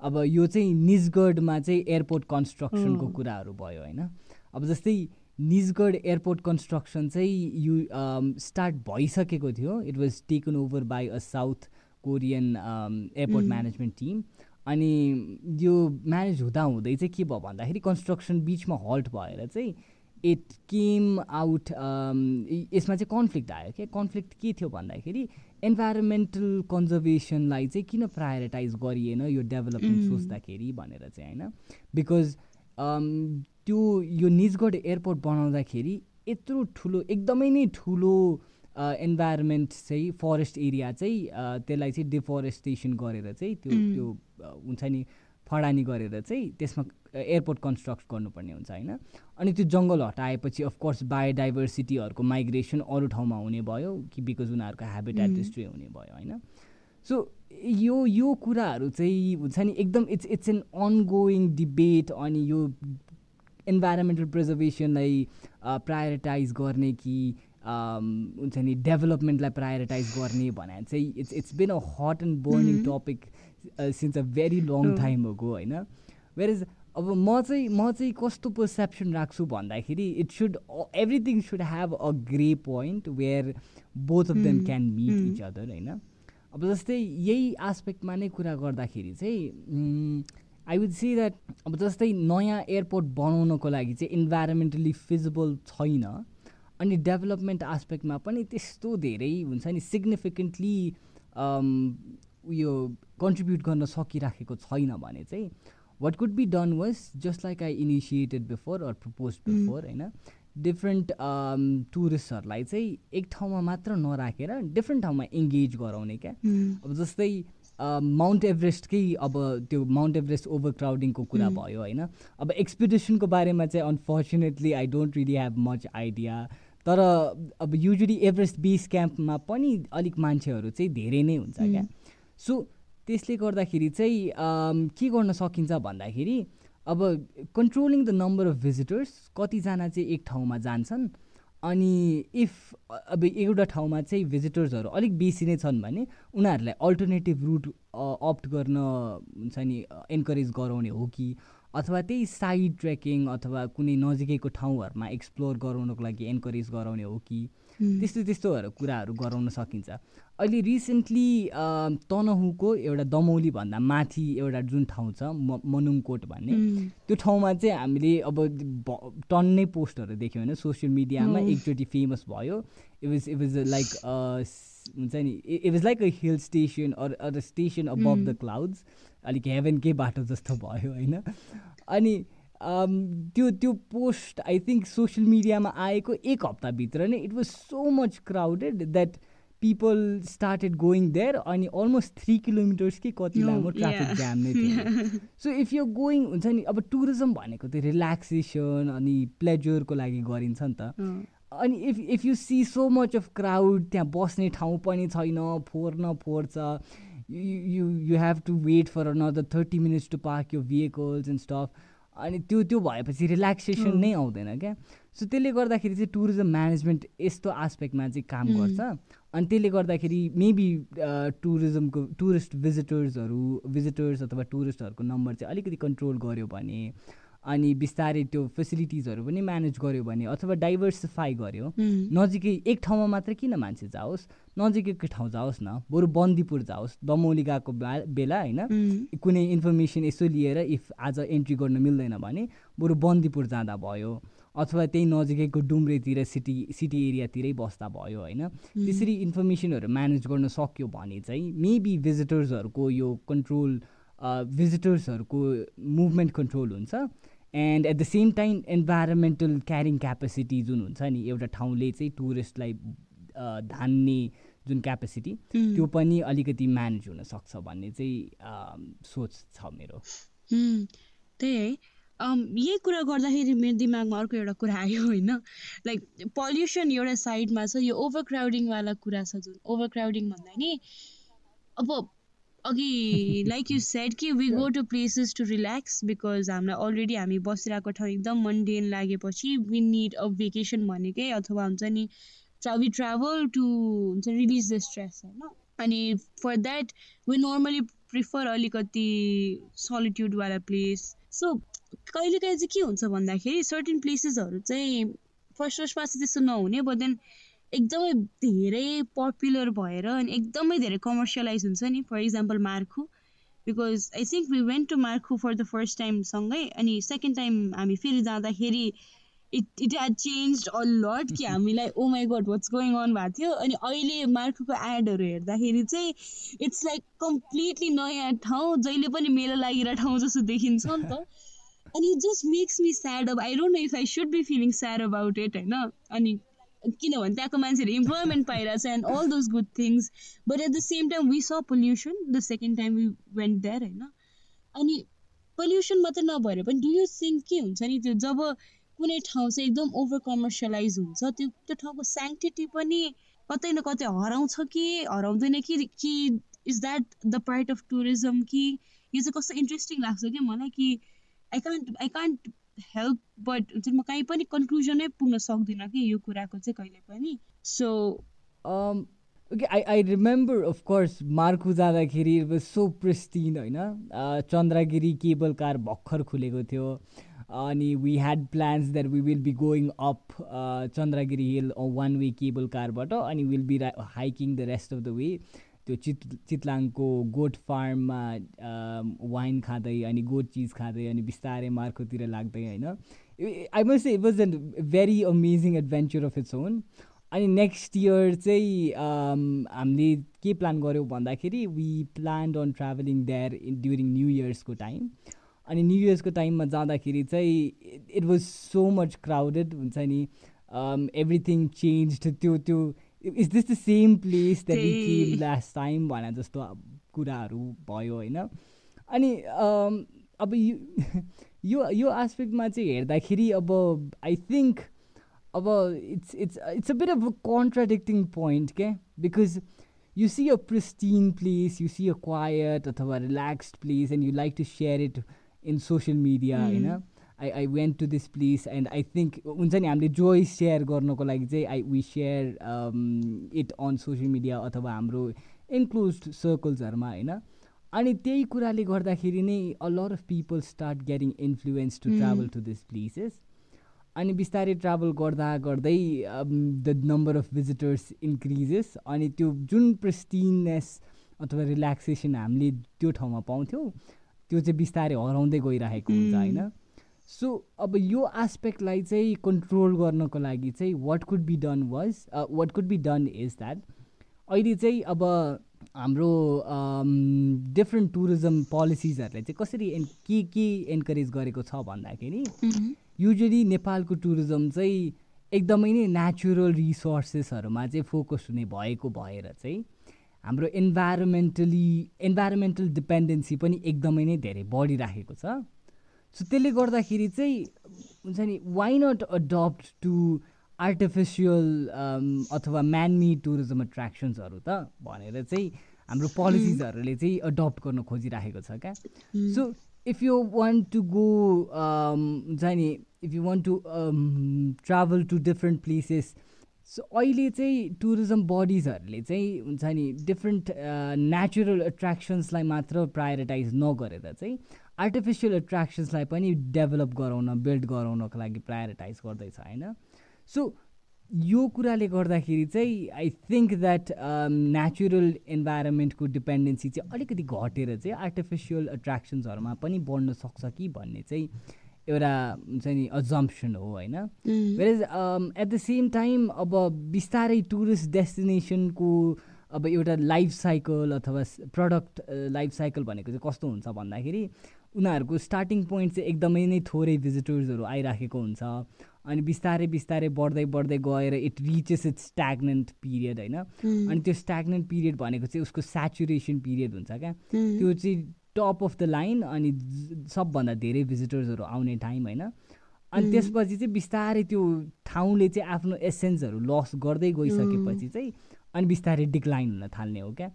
अब यो चाहिँ निजगढमा चाहिँ एयरपोर्ट कन्स्ट्रक्सनको कुराहरू भयो होइन? अब जस्तै निजगढ एयरपोर्ट कन्स्ट्रक्सन चाहिँ यु स्टार्ट भइसकेको थियो। It was taken over by a South Korean airport management team. अनि यो म्यानेज हुँदा हुँदै चाहिँ के भयो भन्दाखेरि कन्स्ट्रक्सन बिचमा हल्ट भएर चाहिँ इट केम आउट यसमा चाहिँ कन्फ्लिक्ट आयो क्या। कन्फ्लिक्ट के थियो भन्दाखेरि इन्भाइरोमेन्टल कन्जर्भेसनलाई चाहिँ किन प्रायोरिटाइज गरिएन यो डेभलपमेन्ट सोच्दाखेरि भनेर चाहिँ होइन? बिकज त्यो यो निजगढ एयरपोर्ट बनाउँदाखेरि यत्रो ठुलो एकदमै नै ठुलो इन्भाइरोमेन्ट चाहिँ फरेस्ट एरिया चाहिँ त्यसलाई चाहिँ डिफोरेस्टेसन गरेर चाहिँ त्यो त्यो हुन्छ नि फडानी गरेर चाहिँ त्यसमा एयरपोर्ट कन्स्ट्रक्ट गर्नुपर्ने हुन्छ होइन? अनि त्यो जङ्गल हटाएपछि अफकोर्स बायोडाइभर्सिटीहरूको माइग्रेसन अरू ठाउँमा हुने भयो कि बिकज उनीहरूको हेबिटेट डिस्ट्री हुने भयो होइन? सो यो यो कुराहरू चाहिँ हुन्छ नि एकदम it's it's an ongoing debate अनि यो इन्भाइरोमेन्टल प्रिजर्भेसनलाई प्रायोरिटाइज गर्ने कि हुन्छ नि डेभलपमेन्टलाई प्रायोरिटाइज गर्ने भने चाहिँ it's it's been a hot and burning topic since a very long time हो होइन? वेयर इज अब म चाहिँ म चाहिँ कस्तो पर्सेप्सन राख्छु भन्दाखेरि it should everything should have a grey point where both of them can meet each other होइन? अब जस्तै यही आस्पेक्टमा नै कुरा गर्दाखेरि चाहिँ आई वुड सी द्याट अब जस्तै नयाँ एयरपोर्ट बनाउनको लागि चाहिँ इन्भाइरोमेन्टली फिजिबल छैन। अनि डेभलपमेन्ट आस्पेक्टमा पनि त्यस्तो धेरै हुन्छ नि सिग्निफिकेन्टली उयो कन्ट्रिब्युट गर्न सकिराखेको छैन भने चाहिँ what could be done was just like I initiated before or propose before होइन डिफ्रेन्ट टुरिस्टहरूलाई चाहिँ एक ठाउँमा मात्र नराखेर डिफ्रेन्ट ठाउँमा इङ्गेज गराउने क्या। अब जस्तै माउन्ट एभरेस्टकै अब त्यो माउन्ट एभरेस्ट ओभर क्राउडिङको कुरा भयो होइन। अब एक्सपिडिसनको बारेमा चाहिँ unfortunately I don't really have much idea तर अब युजली एभरेस्ट बेस क्याम्पमा पनि अलिक मान्छेहरू चाहिँ धेरै नै हुन्छ क्या। सो त्यसले गर्दाखेरि चाहिँ के गर्न सकिन्छ भन्दाखेरि अब controlling the number of visitors कतिजना चाहिँ एक ठाउँमा जान्छन् अनि इफ अब एउटा ठाउँमा चाहिँ भिजिटर्सहरू अलिक बेसी नै छन् भने उनीहरूलाई अल्टरनेटिभ रुट अप्ट गर्न हुन्छ नि इन्करेज गराउने हो कि अथवा त्यही साइड ट्रेकिङ अथवा कुनै नजिकैको ठाउँहरूमा एक्सप्लोर गराउनको लागि एन्करेज गराउने हो कि? त्यस्तो त्यस्तोहरू कुराहरू गराउन सकिन्छ। अहिले रिसेन्टली तनहुको एउटा दमौली भन्दा माथि एउटा जुन ठाउँ छ म मनुङकोट भन्ने त्यो ठाउँमा चाहिँ हामीले अब टन्नै पोस्टहरू देख्यौँ होइन। सोसियल मिडियामा एकचोटि फेमस भयो। It was it was like हुन्छ नि it was like a hill station or a station above the clouds अलिक हेभेनकै बाटो जस्तो भयो होइन? अनि त्यो त्यो पोस्ट आई थिङ्क सोसियल मिडियामा आएको एक हप्ताभित्र नै it was so much crowded that people started going there अनि अलमोस्ट थ्री किलोमिटर्सकै कति लामो ट्राफिक जाम नै थियो। सो इफ यु गोइङ हुन्छ नि अब टुरिज्म भनेको त्यो रिल्याक्सेसन अनि प्लेजरको लागि गरिन्छ नि त। अनि if if you see so much of crowd त्यहाँ बस्ने ठाउँ पनि छैन फोहोर न फोहोर छ you you have to wait for another thirty minutes to park you vehicles and stuff अनि त्यो त्यो भएपछि रिल्याक्सेसन नै आउँदैन क्या? सो त्यसले गर्दाखेरि चाहिँ टुरिज्म म्यानेजमेन्ट यस्तो आस्पेक्टमा चाहिँ काम गर्छ। अनि त्यसले गर्दाखेरि मेबी टुरिज्मको टुरिस्ट भिजिटर्सहरू भिजिटर्स अथवा टुरिस्टहरूको नम्बर चाहिँ अलिकति कन्ट्रोल गऱ्यो भने अनि बिस्तारै त्यो फेसिलिटिजहरू पनि म्यानेज गऱ्यो भने अथवा डाइभर्सिफाई गऱ्यो नजिकै एक ठाउँमा मात्र किन मान्छे जाओस्? नजिकैको ठाउँ जाओस् न। बरु बन्दीपुर जाओस् दमौली गएको बेला होइन। कुनै इन्फर्मेसन यसो लिएर इफ आज एन्ट्री गर्न मिल्दैन भने बरु बन्दीपुर जाँदा भयो अथवा त्यही नजिकैको डुम्रेतिर सिटी सिटी एरियातिरै बस्दा भयो होइन। त्यसरी इन्फर्मेसनहरू म्यानेज गर्न सक्यो भने चाहिँ मेबी भिजिटर्सहरूको यो कन्ट्रोल भिजिटर्सहरूको मुभमेन्ट कन्ट्रोल हुन्छ। And at the same time environmental carrying capacity जुन हुन्छ नि एउटा ठाउँले चाहिँ टुरिस्टलाई धान्ने जुन क्यापेसिटी त्यो पनि अलिकति म्यानेज हुनसक्छ भन्ने चाहिँ सोच छ मेरो। त्यही है। यही कुरा गर्दाखेरि मेरो दिमागमा अर्को एउटा कुरा आयो होइन। लाइक पल्युसन एउटा साइडमा छ यो ओभर क्राउडिङवाला कुरा छ जुन। ओभर क्राउडिङ भन्दा नि अब अघि लाइक यु सेड कि we go to places to relax because हामीलाई अलरेडी हामी बसिरहेको ठाउँ एकदम मन्डेन लागेपछि वी निड अ भेकेसन भनेकै अथवा हुन्छ नि वी ट्राभल टु हुन्छ रिलिज द स्ट्रेस होइन? अनि for that we normally prefer अलिकति सलिट्युडवाला प्लेस सो कहिलेकाहीँ चाहिँ के हुन्छ भन्दाखेरि सर्टेन प्लेसेसहरू चाहिँ फर्स्ट फर्स्टमा चाहिँ त्यस्तो नहुने बट देन एकदमै धेरै पपुलर भएर अनि एकदमै धेरै कमर्सियलाइज हुन्छ नि for example Markhu because I think we went to Markhu for the first टाइमसँगै अनि सेकेन्ड टाइम हामी फेरि जाँदाखेरि it it had change a lot कि हामीलाई ओ my god what's going on भएको थियो? अनि अहिले मार्कुको एडहरू हेर्दाखेरि चाहिँ इट्स लाइक कम्प्लिटली नयाँ ठाउँ जहिले पनि मेला लागिरहेको ठाउँ जस्तो देखिन्छ नि त। अनि it just makes me sad अब I don't know if I should be feeling sad about it होइन? अनि किनभने त्यहाँको मान्छेहरू employment पाइरहेछ and all those good things but at the same time we saw pollution the second time we went there होइन? अनि pollution मात्रै नभएर पनि डु यु थिङ्क के हुन्छ नि त्यो जब कुनै ठाउँ चाहिँ एकदम ओभर कमर्सियलाइज हुन्छ त्यो त्यो ठाउँको स्याङ्टिटी पनि कतै न कतै हराउँछ कि हराउँदैन कि कि is that the part of tourism कि यो चाहिँ कस्तो इन्ट्रेस्टिङ लाग्छ कि मलाई कि I can't I can't help but हुन्छ म कहीँ पनि कन्क्लुजनै पुग्न सक्दिनँ कि यो कुराको चाहिँ कहिले पनि। So okay I I remember of course Markhu जाँदाखेरि सो प्रिस्टिन होइन? चन्द्रगिरी केबल कार भर्खर खुलेको थियो। अनि we had plans that we will be going up Chandragiri hill one way cable कारबाट अनि will be hiking the rest of the way त्यो चित चितलाङको goat फार्ममा wine खाँदै अनि गोट चिज खाँदै अनि बिस्तारै मार्कोतिर लाग्दै होइन? I must it was an very amazing adventure of its own अनि नेक्स्ट इयर चाहिँ हामीले के प्लान गऱ्यौँ भन्दाखेरि we plan on travelling there in during new इयर्सको time अनि न्यु इयर्सको टाइममा जाँदाखेरि चाहिँ it was so much crowded हुन्छ नि? एभ्रिथिङ चेन्ज त्यो त्यो is this the same place that we last time भने जस्तो कुराहरू भयो होइन? अनि अब यो यो आस्पेक्टमा चाहिँ हेर्दाखेरि अब आई थिङ्क अब it's it's it's a bit of contradicting point क्या because you see a pristine place you see a quiet अथवा relaxed place and you like to share it in social media होइन? I I went to this place and I think हुन्छ नि हामीले जोइ share गर्नको लागि चाहिँ I we share it on social media अथवा हाम्रो इन्क्लोज सर्कल्सहरूमा होइन? अनि त्यही कुराले गर्दाखेरि नै a lot of people start getting influence to travel to this places अनि बिस्तारै ट्राभल गर्दा गर्दै the number of visitors increases अनि त्यो जुन प्रेस्टिनेस अथवा रिल्याक्सेसन हामीले त्यो ठाउँमा पाउँथ्यौँ त्यो चाहिँ बिस्तारै हराउँदै गइरहेको हुन्छ होइन? सो अब यो आस्पेक्टलाई चाहिँ कन्ट्रोल गर्नको लागि चाहिँ what could be done was what could be done is that अहिले चाहिँ अब हाम्रो डिफ्रेन्ट टुरिज्म पोलिसिजहरूले चाहिँ कसरी एन के के इन्करेज गरेको छ भन्दाखेरि युजली नेपालको टुरिज्म चाहिँ एकदमै नै नेचुरल रिसोर्सेसहरूमा चाहिँ फोकस हुने भएको भएर चाहिँ हाम्रो इन्भाइरोमेन्टली इन्भाइरोमेन्टल डिपेन्डेन्सी पनि एकदमै नै धेरै बढिराखेको छ। सो त्यसले गर्दाखेरि चाहिँ हुन्छ नि why not adopt to artificial अथवा म्यानमेड टुरिज्म एट्र्याक्सन्सहरू त भनेर चाहिँ हाम्रो पोलिसिजहरूले चाहिँ अडप्ट गर्न खोजिराखेको छ क्या। So if you want to go हुन्छ नि if you want to travel to different places so अहिले चाहिँ टुरिज्म बडिजहरूले चाहिँ हुन्छ नि डिफ्रेन्ट नेचुरल एट्र्याक्सन्सलाई मात्र प्रायोरिटाइज नगरेर चाहिँ आर्टिफिसियल एट्र्याक्सन्सलाई पनि डेभलप गराउन बिल्ड गराउनको लागि प्रायोरिटाइज गर्दैछ होइन? सो यो कुराले गर्दाखेरि चाहिँ आई थिङ्क द्याट नेचुरल इन्भाइरोमेन्टको डिपेन्डेन्सी चाहिँ अलिकति घटेर चाहिँ आर्टिफिसियल एट्र्याक्सन्सहरूमा पनि बढ्न सक्छ कि भन्ने चाहिँ एउटा हुन्छ नि अजम्सन हो होइन? Whereas at the same time अब बिस्तारै टुरिस्ट डेस्टिनेसनको अब एउटा लाइफ साइकल अथवा प्रडक्ट लाइफ साइकल भनेको चाहिँ कस्तो हुन्छ भन्दाखेरि उनीहरूको स्टार्टिङ पोइन्ट चाहिँ एकदमै नै थोरै भिजिटर्सहरू आइराखेको हुन्छ। अनि बिस्तारै बिस्तारै बढ्दै बढ्दै गएर it reaches its stagnant period होइन? अनि त्यो स्ट्याग्नेन्ट पिरियड भनेको चाहिँ उसको सेचुरेसन पिरियड हुन्छ क्या? त्यो चाहिँ टप अफ द लाइन अनि सबभन्दा धेरै भिजिटर्सहरू आउने टाइम होइन? अनि त्यसपछि चाहिँ बिस्तारै त्यो ठाउँले चाहिँ आफ्नो एसेन्सहरू लस गर्दै गइसकेपछि चाहिँ अनि बिस्तारै डिक्लाइन हुन थाल्ने हो क्या?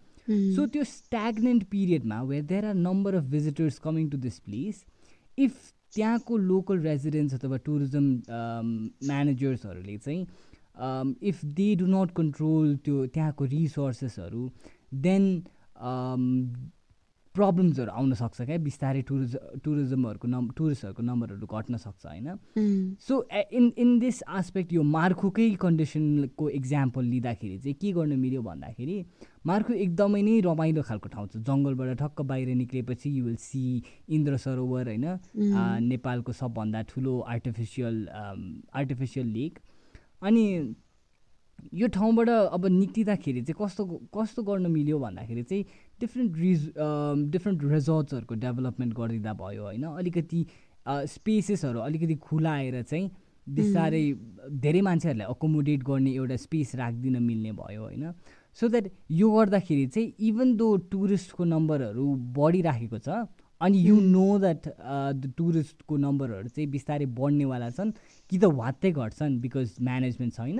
सो त्यो stagnant पिरियडमा where there are number of visitors coming to this place if त्यहाँको लोकल रेजिडेन्ट्स अथवा टुरिज्म म्यानेजर्सहरूले चाहिँ if they do not control त्यो त्यहाँको रिसोर्सेसहरू देन प्रब्लम्सहरू आउन सक्छ क्या बिस्तारै टुरिज टुरिज्महरूको नम् टुरिस्टहरूको नम्बरहरू घट्न सक्छ होइन? So in in this aspect यो मार्खुकै कन्डिसनको इक्जाम्पल लिँदाखेरि चाहिँ के गर्नु मिल्यो भन्दाखेरि मार्खु एकदमै नै रमाइलो खालको ठाउँ छ। जङ्गलबाट ठक्क बाहिर निक्लेपछि you will see Indra Sarovar होइन? नेपालको सबभन्दा ठुलो आर्टिफिसियल आर्टिफिसियल लेक अनि यो ठाउँबाट अब निक्लिँदाखेरि चाहिँ कस्तो कस्तो गर्नु मिल्यो भन्दाखेरि चाहिँ डिफ्रेन्ट रिज डिफ्रेन्ट रिजोर्ट्सहरूको डेभलपमेन्ट गरिदिँदा भयो होइन? अलिकति स्पेसेसहरू अलिकति खुलाएर चाहिँ बिस्तारै धेरै मान्छेहरूलाई अकोमोडेट गर्ने एउटा स्पेस राखिदिन मिल्ने भयो होइन? सो द्याट यो गर्दाखेरि चाहिँ इभन दो टुरिस्टको नम्बरहरू बढिराखेको छ अनि यु नो द्याट द टुरिस्टको नम्बरहरू चाहिँ बिस्तारै बढ्नेवाला छन् कि त वात्तै घट्छन् बिकज म्यानेजमेन्ट छैन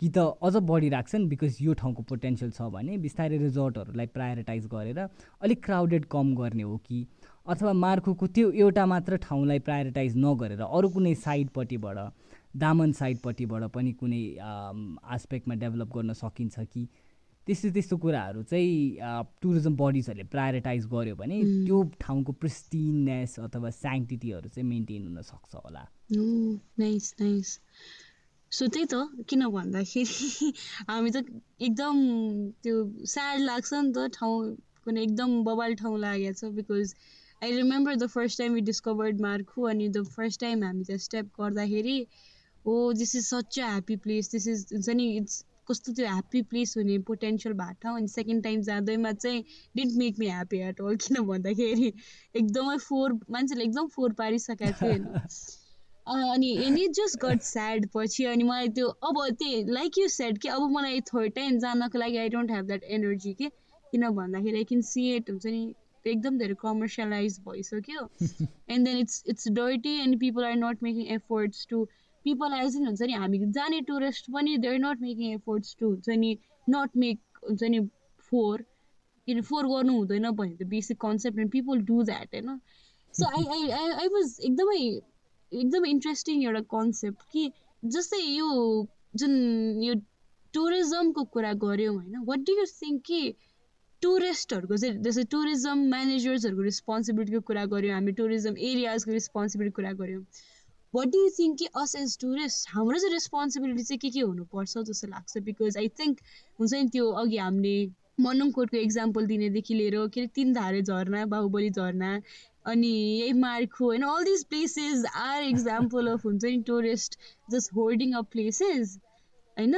कि त अझ बढिराख्छन् बिकज यो ठाउँको पोटेन्सियल छ भने बिस्तारै रिजोर्टहरूलाई प्रायोरिटाइज गरेर अलिक क्राउडेड कम गर्ने हो कि? अथवा मार्खुको त्यो एउटा मात्र ठाउँलाई प्रायोरिटाइज नगरेर अरू कुनै साइडपट्टिबाट दामन साइडपट्टिबाट पनि कुनै आस्पेक्टमा डेभलप गर्न सकिन्छ कि? त्यस्तो त्यस्तो कुराहरू चाहिँ टुरिज्म बडिजहरूले प्रायोरिटाइज गर्यो भने त्यो ठाउँको प्रिस्टिनेस अथवा स्याङ्टिटीहरू चाहिँ मेन्टेन हुनसक्छ होला। नाइस नाइस सो त्यही त किन भन्दाखेरि हामी त एकदम त्यो स्याड लाग्छ नि त ठाउँ कुनै एकदम बबाल ठाउँ लागेको छ because I remember the first time you discovered Markhu अनि द फर्स्ट टाइम हामी त्यो स्टेप गर्दाखेरि ओ this is such a happy place this is हुन्छ नि इट्स कस्तो त्यो ह्याप्पी प्लेस हुने पोटेन्सियल भएको ठाउँ अनि सेकेन्ड टाइम जाँदैमा चाहिँ didn't make me happy at all किन भन्दाखेरि एकदमै फोहोर मान्छेले एकदम फोहोर पारिसकेको थियो होइन अनि and it just got sad पछि अनि मलाई त्यो अब त्यही लाइक यु सेड कि अब मलाई थर्ड टाइम जानको लागि I don't have that energy के? किन भन्दाखेरि आई क्यान सी इट हुन्छ नि एकदम धेरै कमर्सियलाइज भइसक्यो। And then it's it's dirty and people are not making efforts to people in हुन्छ नि हामी जाने टुरिस्ट पनि they are not making efforts to हुन्छ नि नट मेक हुन्छ नि फोर किन फोर गर्नु हुँदैन भने त basic concept and people do that होइन so I I I I was एकदमै एकदम इन्ट्रेस्टिङ एउटा कन्सेप्ट कि जस्तै यो जुन यो टुरिज्मको कुरा गऱ्यौँ होइन? वाट डु यु थिङ्क कि टुरिस्टहरूको चाहिँ जस्तै टुरिज्म म्यानेजर्सहरूको रेस्पोन्सिबिलिटीको कुरा गऱ्यौँ हामी टुरिज्म एरियाजको रेस्पोन्सिबिलिटी कुरा गऱ्यौँ। वाट डु यु थिङ्क कि अस एज टुरिस्ट हाम्रो चाहिँ रेस्पोन्सिबिलिटी चाहिँ के के हुनुपर्छ जस्तो लाग्छ बिकज आई थिङ्क हुन्छ नि त्यो अघि हामीले मनङकोटको इक्जाम्पल दिनेदेखि लिएर के अरे तिन धारे झरना बाहुबली झरना अनि यही मार्खु होइन all this places are example of हुन्छ नि tourist just holding of places होइन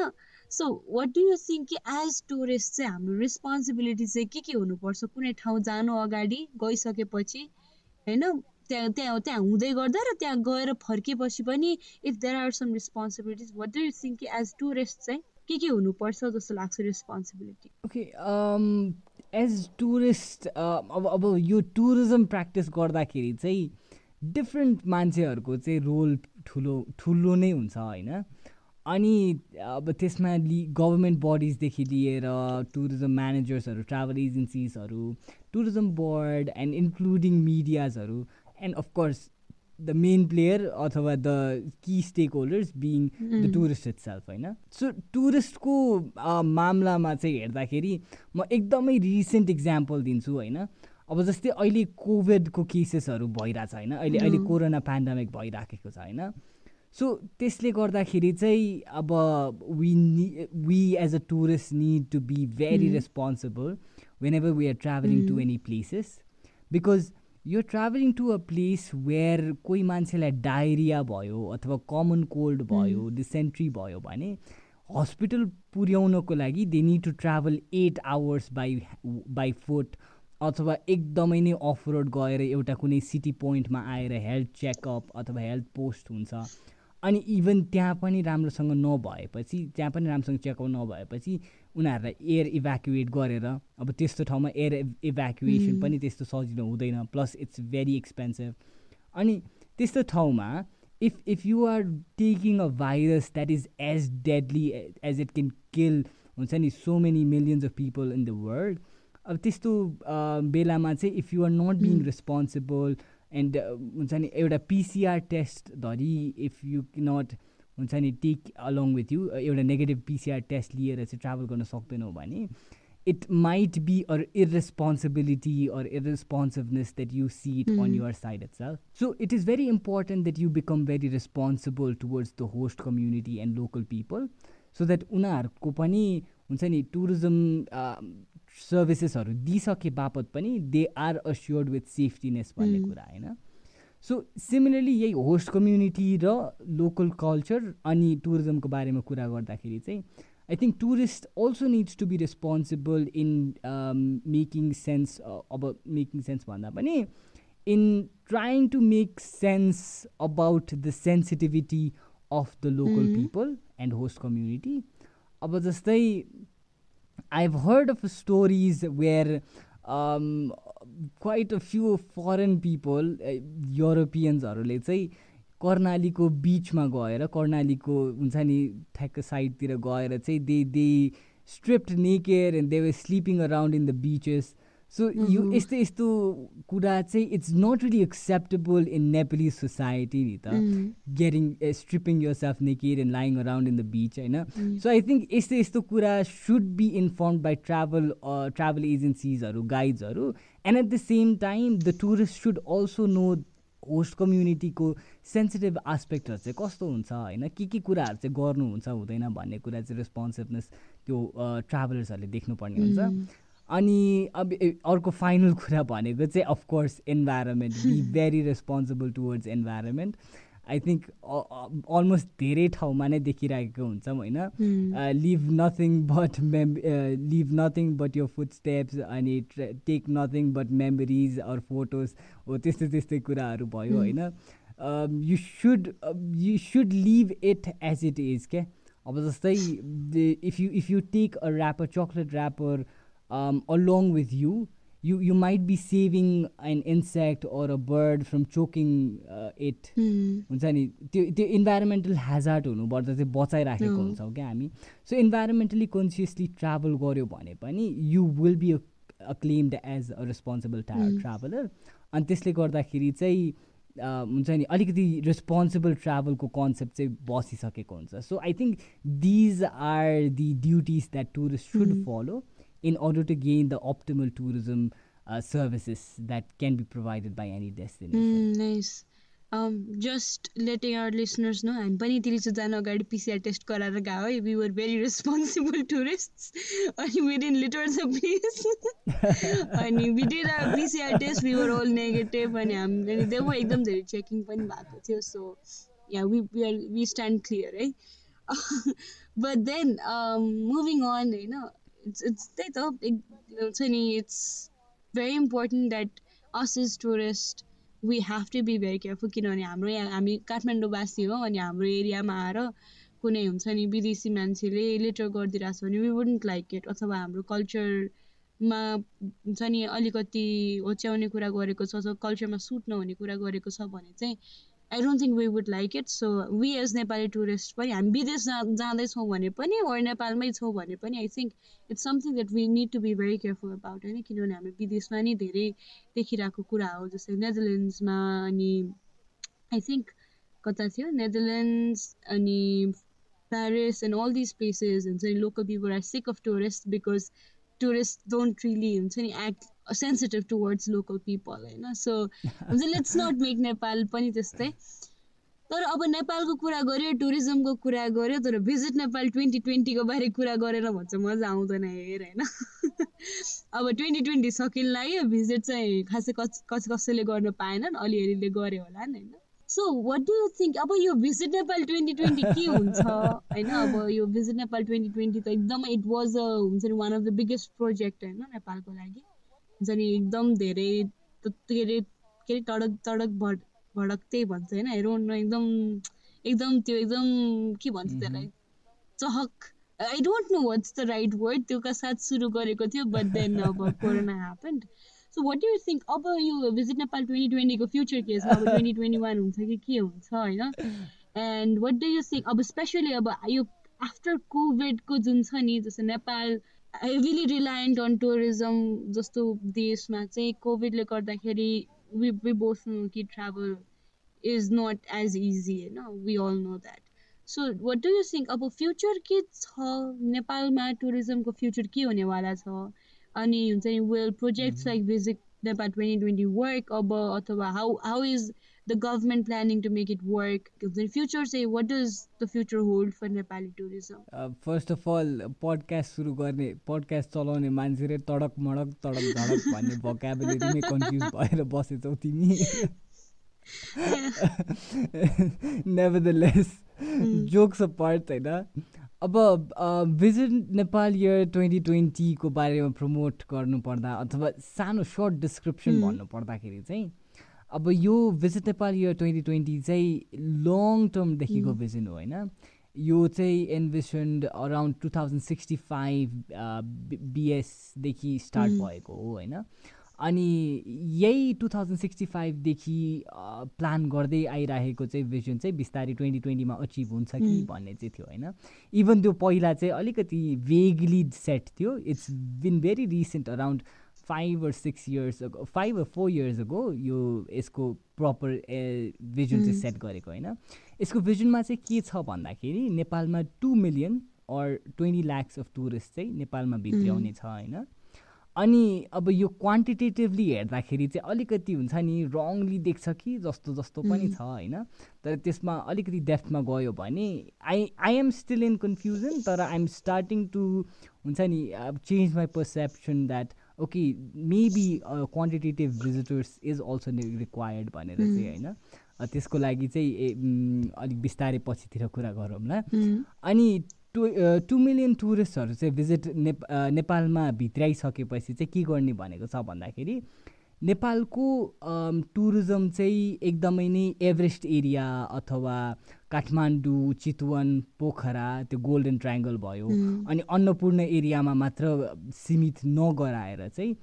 so what do you think कि एज टुरिस्ट चाहिँ हाम्रो रेस्पोन्सिबिलिटी चाहिँ के के हुनुपर्छ कुनै ठाउँ जानु अगाडि गइसकेपछि होइन त्यहाँ त्यहाँ त्यहाँ हुँदै गर्दा र त्यहाँ गएर फर्केपछि पनि if there are some responsibilities what do you think as tourist चाहिँ के के हुनुपर्छ जस्तो लाग्छ रेस्पोन्सिबिलिटी ओके एज टुरिस्ट अब अब यो टुरिज्म प्र्याक्टिस गर्दाखेरि चाहिँ डिफ्रेन्ट मान्छेहरूको चाहिँ रोल ठुलो ठुलो नै हुन्छ होइन। अनि अब त्यसमा लि गभर्मेन्ट बडिजदेखि लिएर टुरिज्म म्यानेजर्सहरू ट्राभल एजेन्सिजहरू tourism board and including मिडियाजहरू and of course the main player अथवा the key stakeholders being the tourist itself होइन सो टुरिस्टको मामलामा चाहिँ हेर्दाखेरि म एकदमै रिसेन्ट इक्जाम्पल दिन्छु होइन अब जस्तै अहिले कोभिडको केसेसहरू भइरहेछ होइन अहिले अहिले कोरोना पेन्डामिक भइराखेको छ होइन सो त्यसले गर्दाखेरि चाहिँ अब वी नि we as a tourist need to be very responsible whenever we are travelling to any places because यो travelling to a place where कोही मान्छेलाई डायरिया भयो अथवा कमन कोल्ड भयो डिसेन्ट्री भयो भने हस्पिटल पुर्याउनको लागि they need to travel eight hours by by foot अथवा एकदमै नै अफ रोड गएर एउटा कुनै सिटी पोइन्टमा आएर हेल्थ चेकअप अथवा हेल्थ पोस्ट हुन्छ। अनि इभन त्यहाँ पनि राम्रोसँग नभएपछि त्यहाँ पनि राम्रोसँग चेकआउट नभएपछि उनीहरूलाई एयर इभ्याकुएट गरेर अब त्यस्तो ठाउँमा एयर इभ्याकुएसन पनि त्यस्तो सजिलो हुँदैन प्लस इट्स भेरी एक्सपेन्सिभ अनि त्यस्तो ठाउँमा if if you are taking a virus that is as deadly as it can kill हुन्छ नि so many millions of people in the world अब त्यस्तो बेलामा चाहिँ if you are not being responsible and हुन्छ नि एउटा पिसिआर टेस्टधरि इफ यु नट हुन्छ नि टेक अलङ विथ यु एउटा नेगेटिभ पिसिआर टेस्ट लिएर चाहिँ ट्राभल गर्न सक्दैनौ भने it might be or irresponsibility or irresponsiveness that you see it on your side itself so it is very important that you become very responsible towards the host community and local people so that उनीहरूको पनि हुन्छ नि tourism सर्भिसेसहरू दिइसके बापत पनि they are assured with safetiness भन्ने कुरा होइन? सो सिमिलरली यही होस्ट कम्युनिटी र लोकल कल्चर अनि टुरिज्मको बारेमा कुरा गर्दाखेरि चाहिँ I think tourist also needs to be responsible in making sense अब मेकिङ सेन्स भन्दा पनि in trying to make sense about the sensitivity of the local people and host community अब जस्तै I've heard of stories where um, quite a few foreign people, uh, युरोपियन्सहरूले चाहिँ कर्णालीको बिचमा गएर कर्णालीको हुन्छ नि ठ्याक्क साइडतिर गएर चाहिँ they they stripped naked and they were sleeping around in the beaches so यो यस्तो यस्तो कुरा चाहिँ it's not really acceptable in Nepali society नि त getting stripping yourself naked and lying around in the beach होइन? सो आई थिङ्क यस्तो यस्तो कुरा should be inform by travel travel एजेन्सिजहरू गाइड्सहरू and at the same time the tourist should also know host कम्युनिटीको sensitive आस्पेक्टहरू चाहिँ कस्तो हुन्छ होइन? के के कुराहरू चाहिँ गर्नुहुन्छ हुँदैन भन्ने कुरा चाहिँ रेस्पोन्सिभनेस त्यो ट्राभलर्सहरूले देख्नुपर्ने हुन्छ। अनि अब अर्को फाइनल कुरा भनेको चाहिँ of course environment be very responsible towards environment I think almost धेरै ठाउँमा नै देखिरहेको हुन्छौँ होइन? लिभ नथिङ बट मेम लिभ नथिङ बट यो फुड स्टेप्स अनि take nothing but memories or photos हो त्यस्तै त्यस्तै कुराहरू भयो होइन? You should you should leave it as it is क्या? अब जस्तै if you if you take a wrapper chocolate wrapper um, along with you you might be saving an insect or a bird from choking uh, it. हुन्छ नि त्यो त्यो environmental ह्याजार्ड हुनुपर्दा चाहिँ बचाइराखेको हुन्छौँ क्या हामी। सो इन्भाइरोमेन्टली कन्सियसली ट्राभल गऱ्यो भने पनि you will be claimed as a responsible traveller अनि त्यसले गर्दाखेरि चाहिँ हुन्छ नि अलिकति रेस्पोन्सिबल ट्राभलको कन्सेप्ट चाहिँ बसिसकेको हुन्छ। So I think these are the duties that tourist should follow in order to gain the optimal tourism uh, services that can be provided by any destination. Mm, nice. Um, just letting our listeners know, हामी पनि तिरिचो जानु अगाडि PCR test गराएर गयो है we were very responsible tourist अनि we didn't litter the place अनि we did our PCR test we were all negative अनि हामी देऊ एकदम धेरै चेकिङ पनि भएको थियो so yeah we we are we stand clear है but then um, moving on It's it's त्यही त हुन्छ नि it's very important that us as tourists we have to be very careful. किनभने हाम्रो यहाँ हामी काठमाडौँवासी हो अनि हाम्रो एरियामा आएर कुनै हुन्छ नि विदेशी मान्छेले लिटर गरिदिइरहेको छ भने वी वुडन्ट लाइक इट अथवा हाम्रो कल्चरमा हुन्छ नि अलिकति होच्याउने कुरा गरेको छ अथवा कल्चरमा सुट नहुने कुरा गरेको छ भने चाहिँ I don't think we would like it so we as Nepali tourist पनि हामी विदेश जा जाँदैछौँ भने पनि वर नेपालमै छौँ भने पनि I think it's something that we need to be very careful about होइन किनभने हामी विदेशमा नि धेरै देखिरहेको कुरा हो जस्तै नेदरल्यान्ड्समा अनि आई थिङ्क कता थियो? नेदरल्यान्ड्स अनि Paris and all this places हुन्छ नि? Local people are sick of tourist because tourist don't really हुन्छ नि act sensitive towards local people होइन? सो हुन्छ लेट्स नट मेक नेपाल पनि त्यस्तै। तर अब नेपालको कुरा गऱ्यो टुरिज्मको कुरा गऱ्यो तर भिजिट नेपाल ट्वेन्टी ट्वेन्टीको बारे कुरा गरेर भन्छ मजा आउँदैन हेर होइन? अब ट्वेन्टी ट्वेन्टी सकिन लाग्यो भिजिट चाहिँ खासै कस कस कसैले गर्न पाएनन् अलिअलिले गऱ्यो होला नि होइन? So what do you think अब यो भिजिट नेपाल ट्वेन्टी ट्वेन्टी के हुन्छ होइन? अब यो भिजिट नेपाल ट्वेन्टी ट्वेन्टी त एकदमै इट वाज अ हुन्छ नि one of the biggest project होइन नेपालको लागि। हुन्छ नि एकदम धेरै के अरे के अरे तडक तडक भड भडक त्यही भन्छ होइन हेरौँ एकदम एकदम त्यो एकदम के भन्छ त्यसलाई चहक I don't know what's the right word त्यो साथ सुरु गरेको थियो बट देन अब corona happened so what you think अब यो भिजिट नेपाल ट्वेन्टी ट्वेन्टीको फ्युचर के छ अब ट्वेन्टी ट्वेन्टी वान हुन्छ कि के हुन्छ होइन? And what do you think अब स्पेसली अब यो आफ्टर कोभिडको जुन छ नि जस्तो Nepal heavily reliant on tourism जस्तो देशमा चाहिँ कोभिडले गर्दाखेरि वि वि बोस्नु कि travel is not as easy होइन we all know that so what do you think अब फ्युचर के छ नेपालमा टुरिज्मको फ्युचर के हुनेवाला छ? अनि हुन्छ नि well projects like visit Nepal twenty twenty work अब अथवा how how is the government planning to make it work? The future say what does the future hold for Nepali tourism? First of all podcast सुरु गर्ने podcast चलाउने मान्छेले तडक मडक तडक धडक भन्ने भोकाबुलेरीमै कन्फ्युज भएर बसेछौ तिमी nevertheless jokes apart होइन अब भिजिट नेपाल इयर ट्वेन्टी ट्वेन्टीको बारेमा प्रमोट गर्नुपर्दा अथवा सानो सर्ट डिस्क्रिप्सन भन्नुपर्दाखेरि चाहिँ अब यो भिजिट नेपाल यो ट्वेन्टी ट्वेन्टी चाहिँ लङ टर्मदेखिको भिजन हो होइन? यो चाहिँ envisioned around two thousand sixty five बिएसदेखि start भएको हो होइन? अनि यही टु थाउजन्ड सिक्सटी फाइभदेखि प्लान गर्दै आइरहेको चाहिँ भिजन चाहिँ बिस्तारै ट्वेन्टी ट्वेन्टीमा अचिभ हुन्छ कि भन्ने चाहिँ थियो होइन? इभन त्यो पहिला चाहिँ अलिकति भेगली सेट थियो. It's been very recent around five or six years ago five or four years ago यो यसको प्रपर भिजन चाहिँ सेट गरेको होइन। यसको भिजनमा चाहिँ के छ भन्दाखेरि नेपालमा two million or twenty lakhs of tourist चाहिँ नेपालमा भित्र्याउने छ होइन। अनि अब यो क्वान्टिटेटिभली हेर्दाखेरि चाहिँ अलिकति हुन्छ नि रङली देख्छ कि जस्तो जस्तो पनि छ होइन। तर त्यसमा अलिकति डेफ्थमा गयो भने I I am still in confusion तर आइ एम स्टार्टिङ टु हुन्छ नि change my perception that okay maybe quantitative visitors is also required भनेर चाहिँ होइन त्यसको लागि चाहिँ अलिक बिस्तारै पछितिर कुरा गरौँला अनि टु टु मिलियन टुरिस्टहरू चाहिँ भिजिट नेप नेपालमा भित्राइसकेपछि चाहिँ के गर्ने भनेको छ भन्दाखेरि नेपालको टुरिज्म चाहिँ एकदमै नै एभरेस्ट एरिया अथवा काठमाडौँ चितवन पोखरा त्यो गोल्डन ट्राइङ्गल भयो अनि अन्नपूर्ण एरियामा मात्र सीमित नगराएर चाहिँ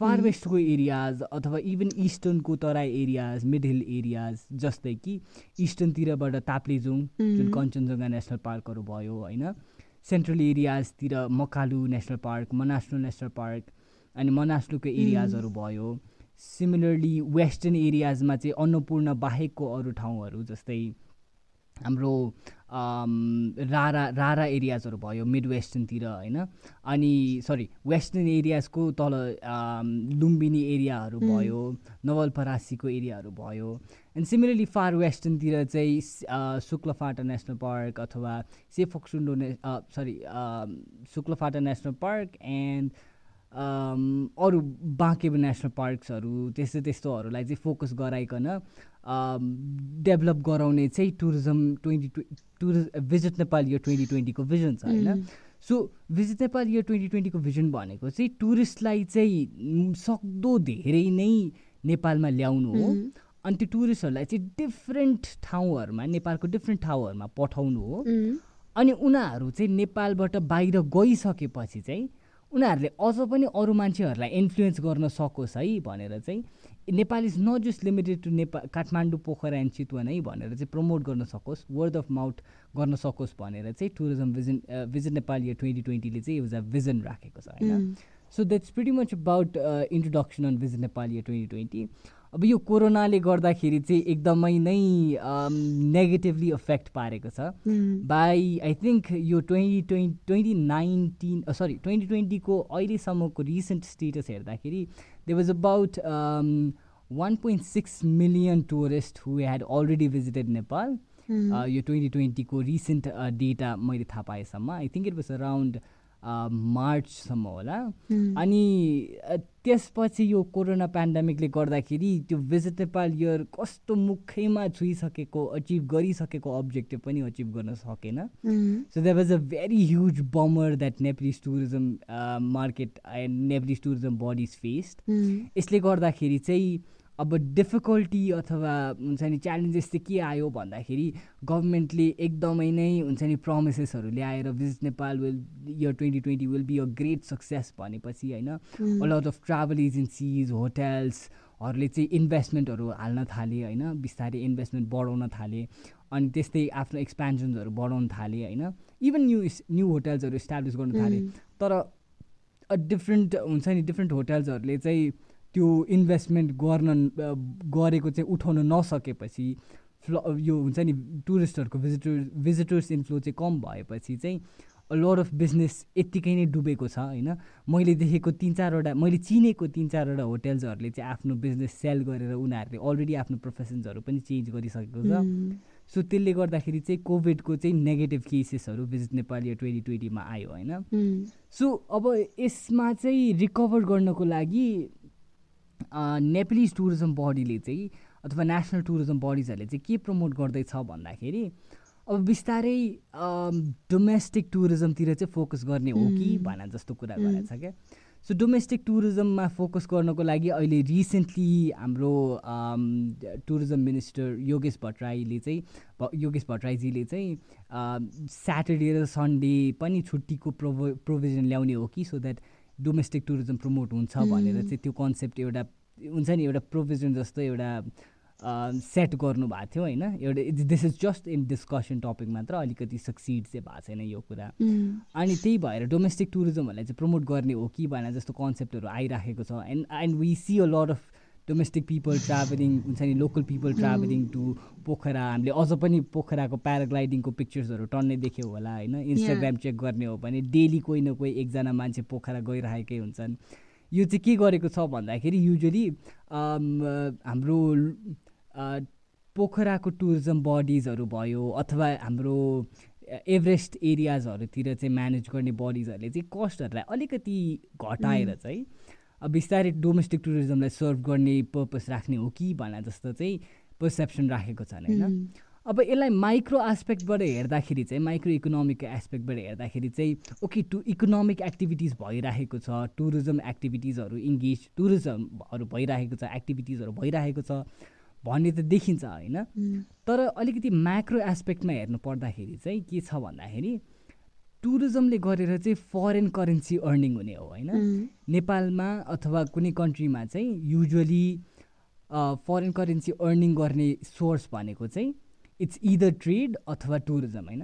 फार वेस्टको एरियाज अथवा even इस्टर्नको Terai areas mid hill areas जस्तै कि इस्टर्नतिरबाट ताप्लेजुङ जुन कञ्चनजङ्घा नेसनल पार्कहरू भयो होइन? Central एरियाजतिर Makalu national park Manaslu national park अनि मनास्लुको एरियाजहरू भयो। सिमिलरली वेस्टर्न एरियाजमा चाहिँ अन्नपूर्ण बाहेकको अरू ठाउँहरू जस्तै हाम्रो रारा रारा एरियाजहरू भयो मिड वेस्टर्नतिर होइन। अनि सरी वेस्टर्न एरियाजको तल लुम्बिनी एरियाहरू भयो नवलपरासीको एरियाहरू भयो। एन्ड सिमिलरली फार वेस्टर्नतिर चाहिँ शुक्लफाटा नेसनल पार्क अथवा सेफोक्सुन्डो ने सरी शुक्लफाटा नेसनल पार्क एन्ड अरू बाँके नेसनल पार्क्सहरू त्यस्तो त्यस्तोहरूलाई चाहिँ फोकस गराइकन डेभलप गराउने चाहिँ tourism twenty tourism visit Nepal year twenty ट्वेन्टीको vision छ होइन? So visit Nepal year twenty ट्वेन्टीको vision भनेको चाहिँ टुरिस्टलाई चाहिँ सक्दो धेरै नै नेपालमा ल्याउनु हो। अनि त्यो टुरिस्टहरूलाई चाहिँ डिफ्रेन्ट ठाउँहरूमा नेपालको डिफ्रेन्ट ठाउँहरूमा पठाउनु हो। अनि उनीहरू चाहिँ नेपालबाट बाहिर गइसकेपछि चाहिँ उनीहरूले अझ पनि अरू मान्छेहरूलाई इन्फ्लुएन्स गर्न सकोस् है भनेर चाहिँ Nepal is not just limited to Nepal Kathmandu Pokhara and Chitwan है भनेर चाहिँ प्रमोट गर्न सकोस् वर्ड अफ माउथ गर्न सकोस् भनेर चाहिँ टुरिज्म भिजन भिजन नेपाल यो ट्वेन्टी ट्वेन्टीले चाहिँ एउटा भिजन राखेको छ होइन? So that's pretty much about introduction on vision Nepal यो ट्वेन्टी ट्वेन्टी अब यो कोरोनाले गर्दाखेरि चाहिँ एकदमै नै नेगेटिभली अफेक्ट पारेको छ। बाई आई थिङ्क यो twenty twenty twenty nineteen sorry twenty ट्वेन्टीको अहिलेसम्मको रिसेन्ट स्टेटस हेर्दाखेरि they was about one point six million tourist who had already visited Nepal यो ट्वेन्टी ट्वेन्टीको रिसेन्ट डेटा मैले थाहा पाएसम्म I think it was around मार्चसम्म होला। अनि त्यसपछि यो कोरोना पेन्डामिकले गर्दाखेरि त्यो भिजिट नेपाल इयर कस्तो मुखैमा छुइसकेको अचिभ गरिसकेको अब्जेक्टिभ पनि अचिभ गर्न सकेन। So that was a very huge bummer that Nepalese tourism market and Nepalese tourism bodies faced यसले गर्दाखेरि चाहिँ अब डिफिकल्टी अथवा हुन्छ नि च्यालेन्जेस चाहिँ के आयो भन्दाखेरि गभर्मेन्टले एकदमै नै हुन्छ नि प्रमिसेसहरू ल्याएर visit Nepal will year twenty twenty will be a great success भनेपछि होइन a lot of travel agencies होटेल्सहरूले चाहिँ इन्भेस्टमेन्टहरू हाल्न थाले होइन बिस्तारै इन्भेस्टमेन्ट बढाउन थाले अनि त्यस्तै आफ्नो एक्सपेन्सन्सहरू बढाउन थाले होइन इभन न्यु न्यु होटेल्सहरू इस्टाब्लिस गर्न थाले। तर डिफ्रेन्ट हुन्छ नि डिफ्रेन्ट होटेल्सहरूले चाहिँ त्यो इन्भेस्टमेन्ट गर्न गरेको चाहिँ उठाउन नसकेपछि फ्ल यो हुन्छ नि टुरिस्टहरूको भिजिटर भिजिटर्स इन्फ्लो चाहिँ कम भएपछि चाहिँ लड अफ बिजनेस यत्तिकै नै डुबेको छ होइन? मैले देखेको तिन चारवटा मैले चिनेको तिन चारवटा होटेल्सहरूले चाहिँ आफ्नो बिजनेस सेल गरेर उनीहरूले अलरेडी आफ्नो प्रोफेसन्सहरू पनि चेन्ज गरिसकेको छ। सो त्यसले गर्दाखेरि चाहिँ कोभिडको चाहिँ नेगेटिभ केसेसहरू भिजिट नेपाल यो ट्वेन्टी ट्वेन्टीमा आयो होइन? सो अब यसमा चाहिँ रिकभर गर्नको लागि नेप्लिज टुरिज्म बडीले चाहिँ अथवा नेसनल टुरिज्म बडिजहरूले चाहिँ के प्रमोट गर्दैछ भन्दाखेरि अब बिस्तारै डोमेस्टिक टुरिज्मतिर चाहिँ फोकस गर्ने हो कि भन जस्तो कुरा गरेको छ क्या। सो डोमेस्टिक टुरिज्ममा फोकस गर्नको लागि अहिले रिसेन्टली हाम्रो टुरिज्म मिनिस्टर योगेश भट्टराईले चाहिँ योगेश भट्टराईजीले चाहिँ स्याटरडे र सन्डे पनि छुट्टीको प्रोभो प्रोभिजन ल्याउने हो कि so that domestic tourism promote हुन्छ भनेर चाहिँ त्यो कन्सेप्ट एउटा हुन्छ नि एउटा प्रोभिजन जस्तो एउटा सेट गर्नुभएको थियो होइन। एउटा this is just in discussion topic मात्र अलिकति सक्सिड चाहिँ भएको छैन यो कुरा। अनि त्यही भएर डोमेस्टिक टुरिज्महरूलाई चाहिँ प्रमोट गर्ने हो कि भनेर जस्तो कन्सेप्टहरू आइराखेको छ। And and we see a lot of domestic people travelling हुन्छ नि local people travelling to Pokhara हामीले अझ पनि पोखराको प्याराग्लाइडिङको पिक्चर्सहरू टन्नै देख्यो होला होइन? इन्स्टाग्राम चेक गर्ने हो भने डेली कोही न कोही एकजना मान्छे पोखरा गइरहेकै हुन्छन्। यो चाहिँ के गरेको छ भन्दाखेरि युजली हाम्रो पोखराको टुरिज्म बडिजहरू भयो अथवा हाम्रो एभरेस्ट एरियाजहरूतिर चाहिँ म्यानेज गर्ने बडिजहरूले चाहिँ कस्टहरूलाई अलिकति घटाएर चाहिँ अब बिस्तारै डोमेस्टिक टुरिज्मलाई सर्भ गर्ने पर्पज राख्ने हो कि भने जस्तो चाहिँ पर्सेप्सन राखेको छन् होइन? अब यसलाई माइक्रो एस्पेक्टबाट हेर्दाखेरि चाहिँ माइक्रो इकोनोमिक एस्पेक्टबाट हेर्दाखेरि चाहिँ ओके टु इकोनोमिक एक्टिभिटिज भइरहेको छ टुरिज्म एक्टिभिटिजहरू इङ्गेज टुरिज्महरू भइरहेको छ एक्टिभिटिजहरू भइरहेको छ भन्ने त देखिन्छ होइन? तर अलिकति म्याक्रो एस्पेक्टमा हेर्नु पर्दाखेरि चाहिँ के छ भन्दाखेरि टुरिज्मले गरेर चाहिँ फरेन करेन्सी अर्निङ हुने हो होइन? नेपालमा अथवा कुनै कन्ट्रीमा चाहिँ युजली फरेन करेन्सी अर्निङ गर्ने सोर्स भनेको चाहिँ इट्स इदर ट्रेड अथवा टुरिज्म होइन?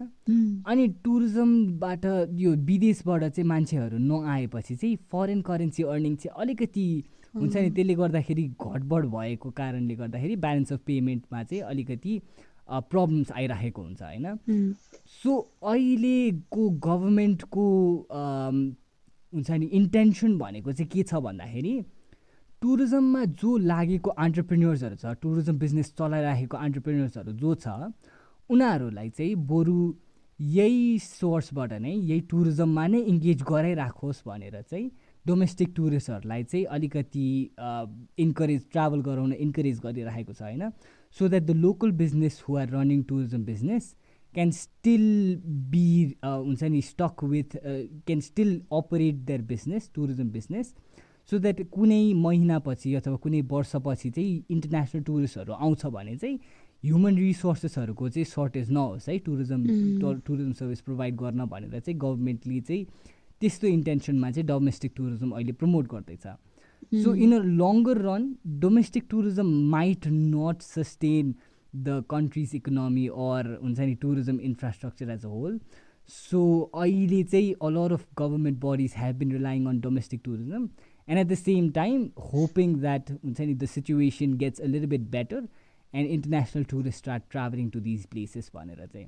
अनि टुरिज्मबाट यो विदेशबाट चाहिँ मान्छेहरू नआएपछि चाहिँ फरेन करेन्सी अर्निङ चाहिँ अलिकति हुन्छ नि त्यसले गर्दाखेरि घटबड भएको कारणले गर्दाखेरि ब्यालेन्स अफ पेमेन्टमा चाहिँ अलिकति प्रब्लम्स आइरहेको हुन्छ होइन? सो अहिलेको गभर्मेन्टको हुन्छ नि इन्टेन्सन भनेको चाहिँ के छ भन्दाखेरि टुरिज्ममा जो लागेको अन्टरप्रिन्यर्सहरू छ टुरिज्म बिजनेस चलाइराखेको अन्टरप्रिन्यर्सहरू जो छ उनीहरूलाई चाहिँ बरु यही सोर्सबाट नै यही टुरिज्ममा नै इङ्गेज गराइराखोस् भनेर चाहिँ डोमेस्टिक टुरिस्टहरूलाई चाहिँ अलिकति इन्करेज ट्राभल गराउन इन्करेज गरिरहेको छ होइन? So that the local business who are running tourism business can still be uh, हुन्छ नि stuck with can still operate their business tourism business so that कुनै महिनापछि अथवा कुनै वर्षपछि चाहिँ इन्टरनेसनल टुरिस्टहरू आउँछ भने चाहिँ ह्युमन रिसोर्सेसहरूको चाहिँ सर्टेज नहोस् है टुरिज्म टुरिज्म सर्भिस प्रोभाइड गर्न भनेर चाहिँ गभर्मेन्टले चाहिँ त्यस्तो इन्टेन्सनमा चाहिँ डोमेस्टिक टुरिज्म अहिले प्रमोट गर्दैछ। so in a longer run domestic tourism might not sustain the country's economy or हुन्छ नि tourism infrastructure as a whole so अहिले चाहिँ a lot of government bodies have been relying on domestic tourism and at the same time hoping that हुन्छ नि the situation gets a little bit better and international tourist start travelling to these places भनेर चाहिँ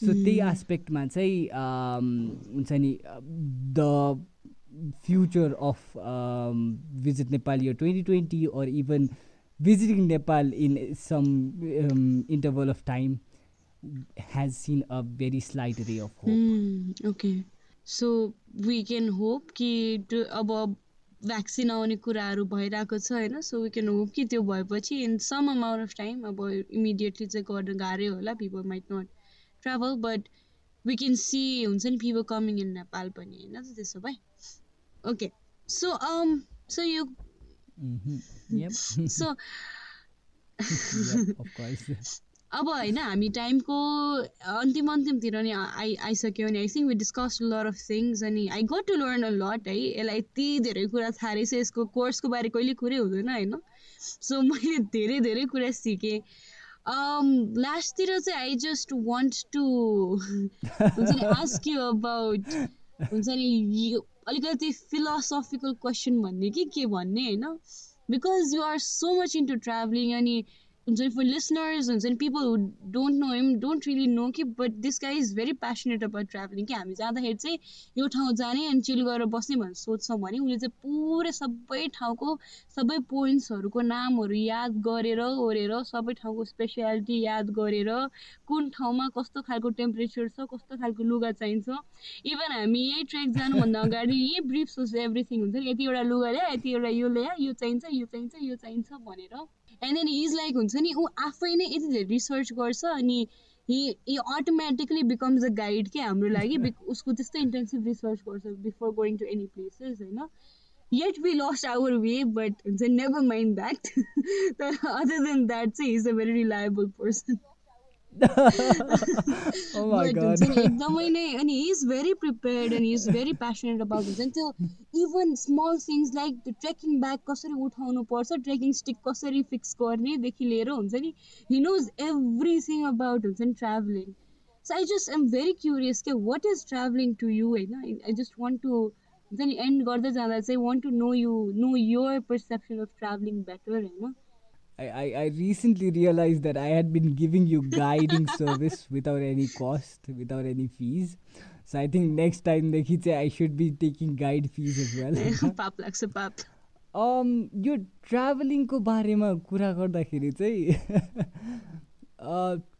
so त्यही एस्पेक्टमा चाहिँ हुन्छ नि the future of visit Nepal year 2020 or even visiting Nepal in some um, interval of time has seen a very slight ray of hope. Mm, okay. So we can hope कि अब vaccine आउने कुराहरू भइरहेको छ होइन so we can hope कि त्यो भएपछि in some amount of time अब इमिडिएटली चाहिँ गर्न गाह्रै होला people might not travel but we can see हुन्छ नि पिपल कमिङ इन नेपाल पनि होइन त्यसो भए okay so um so you Mhm. Yep. so Yep, of course. अब होइन हामी टाइमको अन्तिम अन्तिमतिर नि आइ आइसक्यो अनि I think we discuss lot of things अनि I got to learn a lot है यसलाई यति धेरै कुरा थाहा रहेछ यसको कोर्सको बारे कहिले कुरै हुँदैन होइन सो मैले धेरै धेरै कुरा सिकेँ लास्टतिर चाहिँ आई जस्ट वान्ट टु हुन्छ नि आस्क यु अबाउट हुन्छ नि अलिकति फिलोसफिकल क्वेसन भन्ने कि के भन्ने होइन? Because you are so much into travelling अनि हुन्छ नि फर लिसनर्स हुन्छ नि people who don't know him don't really know कि but this guy is very passionate about travelling कि हामी जाँदाखेरि चाहिँ यो ठाउँ जाने अनि चिल गरेर बस्ने भनेर सोध्छौँ भने उसले चाहिँ पुरै सबै ठाउँको सबै पोइन्ट्सहरूको नामहरू याद गरेर ओरेर सबै ठाउँको स्पेसियालिटी याद गरेर कुन ठाउँमा कस्तो खालको टेम्परेचर छ कस्तो खालको लुगा चाहिन्छ। इभन हामी यही ट्रेक जानुभन्दा अगाडि यही होस् एभ्रिथिङ हुन्छ। नि यतिवटा लुगा ल्याए यतिवटा यो ल्याए यो चाहिन्छ यो चाहिन्छ यो चाहिन्छ भनेर एन्ड देन इज लाइक हुन्छ नि ऊ आफै नै यति धेरै रिसर्च गर्छ अनि he automatically becomes a guide के हाम्रो लागि उसको त्यस्तो इन्टेन्सिभ रिसर्च गर्छ before going to any places होइन yet we lost our way but हुन्छ नेभर माइन्ड द्याट तर अदर देन द्याट चाहिँ इज अ एकदमै नै अनि is very prepared and is very passionate about हुन्छ नि त्यो इभन स्मल थिङ्स लाइक त्यो ट्रेकिङ ब्याग कसरी उठाउनु पर्छ ट्रेकिङ स्टिक कसरी फिक्स गर्नेदेखि लिएर हुन्छ नि हि नोज एभ्रिथिङ अबाउट हुन्छ नि travelling so I just am very curious के what is travelling to you होइन आई जस्ट वान्ट टु हुन्छ नि एन्ड गर्दै जाँदा चाहिँ want to know you know your perception of travelling better होइन I, I, I recently realized that I had been giving you guiding service without any cost, without any fees. So I think next time देखि चाहिँ I should be taking guide fees as well. पाप लाग्छ पाप um, यो ट्राभलिङको बारेमा कुरा गर्दाखेरि चाहिँ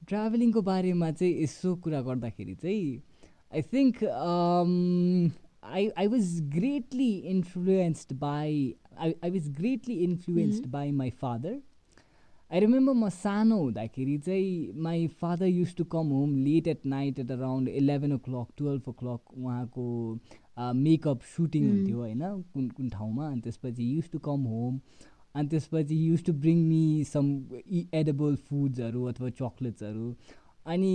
ट्राभलिङको बारेमा चाहिँ यसो कुरा गर्दाखेरि चाहिँ I think I I was greatly influenced by I I was greatly influenced by my father I remember म सानो हुँदाखेरि चाहिँ my father used to come home late at night at around eleven o'clock twelve o'clock उहाँको makeup shooting हुन्थ्यो होइन कुन कुन ठाउँमा अनि त्यसपछि युज टु कम होम अनि त्यसपछि use to bring me some edible फुड्सहरू अथवा चक्लेट्सहरू अनि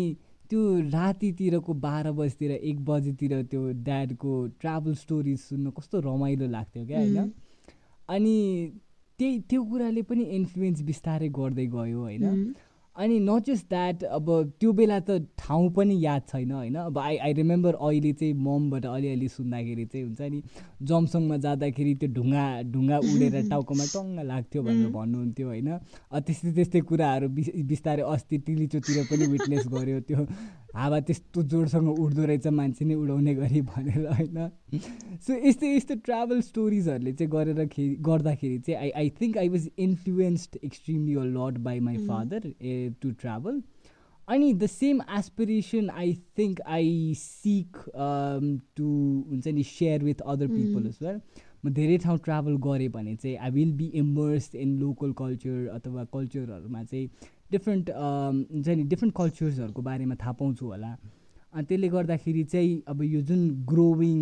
त्यो रातितिरको बाह्र बजीतिर एक बजीतिर त्यो ड्याडको ट्राभल स्टोरिज सुन्नु कस्तो रमाइलो लाग्थ्यो क्या होइन? अनि त्यही त्यो कुराले पनि इन्फ्लुएन्स बिस्तारै गर्दै गयो होइन? अनि नट जस्ट द्याट अब त्यो बेला त ठाउँ पनि याद छैन होइन? अब आई आई रिमेम्बर अहिले चाहिँ ममबाट अलिअलि सुन्दाखेरि चाहिँ हुन्छ नि जमसङमा जाँदाखेरि त्यो ढुङ्गा ढुङ्गा उडेर टाउकोमा टङ्ग लाग्थ्यो भनेर भन्नुहुन्थ्यो होइन? त्यस्तै त्यस्तै कुराहरू बिस्तारै अस्ति टिलिचोतिर पनि विटनेस गर्यो त्यो हावा त्यस्तो जोडसँग उड्दो रहेछ मान्छे नै उडाउने गरी भनेर होइन? सो यस्तै यस्तो ट्राभल स्टोरिजहरूले चाहिँ गरेर खे गर्दाखेरि चाहिँ I I think I was influenced extremely a lot by my father to travel अनि the same aspiration I think I seek to हुन्छ नि share with other people well म धेरै ठाउँ ट्राभल गरेँ भने चाहिँ I will be immersed in local culture अथवा कल्चरहरूमा चाहिँ डिफ्रेन्ट हुन्छ नि डिफ्रेन्ट कल्चर्सहरूको बारेमा थाहा पाउँछु होला। अनि त्यसले गर्दाखेरि चाहिँ अब यो जुन ग्रोविङ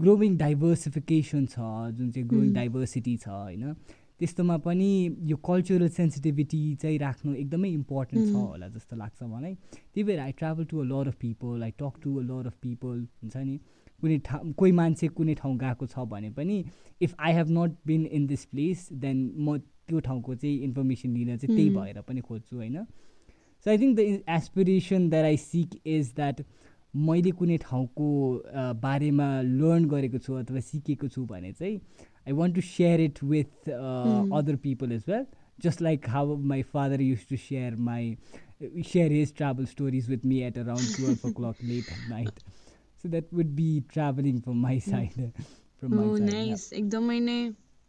ग्रोविङ डाइभर्सिफिकेसन छ जुन चाहिँ ग्रोविङ डाइभर्सिटी छ होइन त्यस्तोमा पनि यो कल्चरल सेन्सिटिभिटी चाहिँ राख्नु एकदमै इम्पोर्टेन्ट छ होला जस्तो लाग्छ मलाई। त्यही भएर I travel to a lot of people I talk to a lot of people हुन्छ नि। कुनै ठाउँ कोही मान्छे कुनै ठाउँ गएको छ भने पनि if I have not been in this place then म त्यो ठाउँको चाहिँ इन्फर्मेसन लिन चाहिँ त्यही भएर पनि खोज्छु होइन? So I think the aspiration that I seek is that मैले कुनै ठाउँको बारेमा लर्न गरेको छु अथवा सिकेको छु भने चाहिँ I want to share it with other people as well just like how my father use to share my share his travel stories with me at around twelve o'clock late at night so that would be travelling from my side एकदमै नै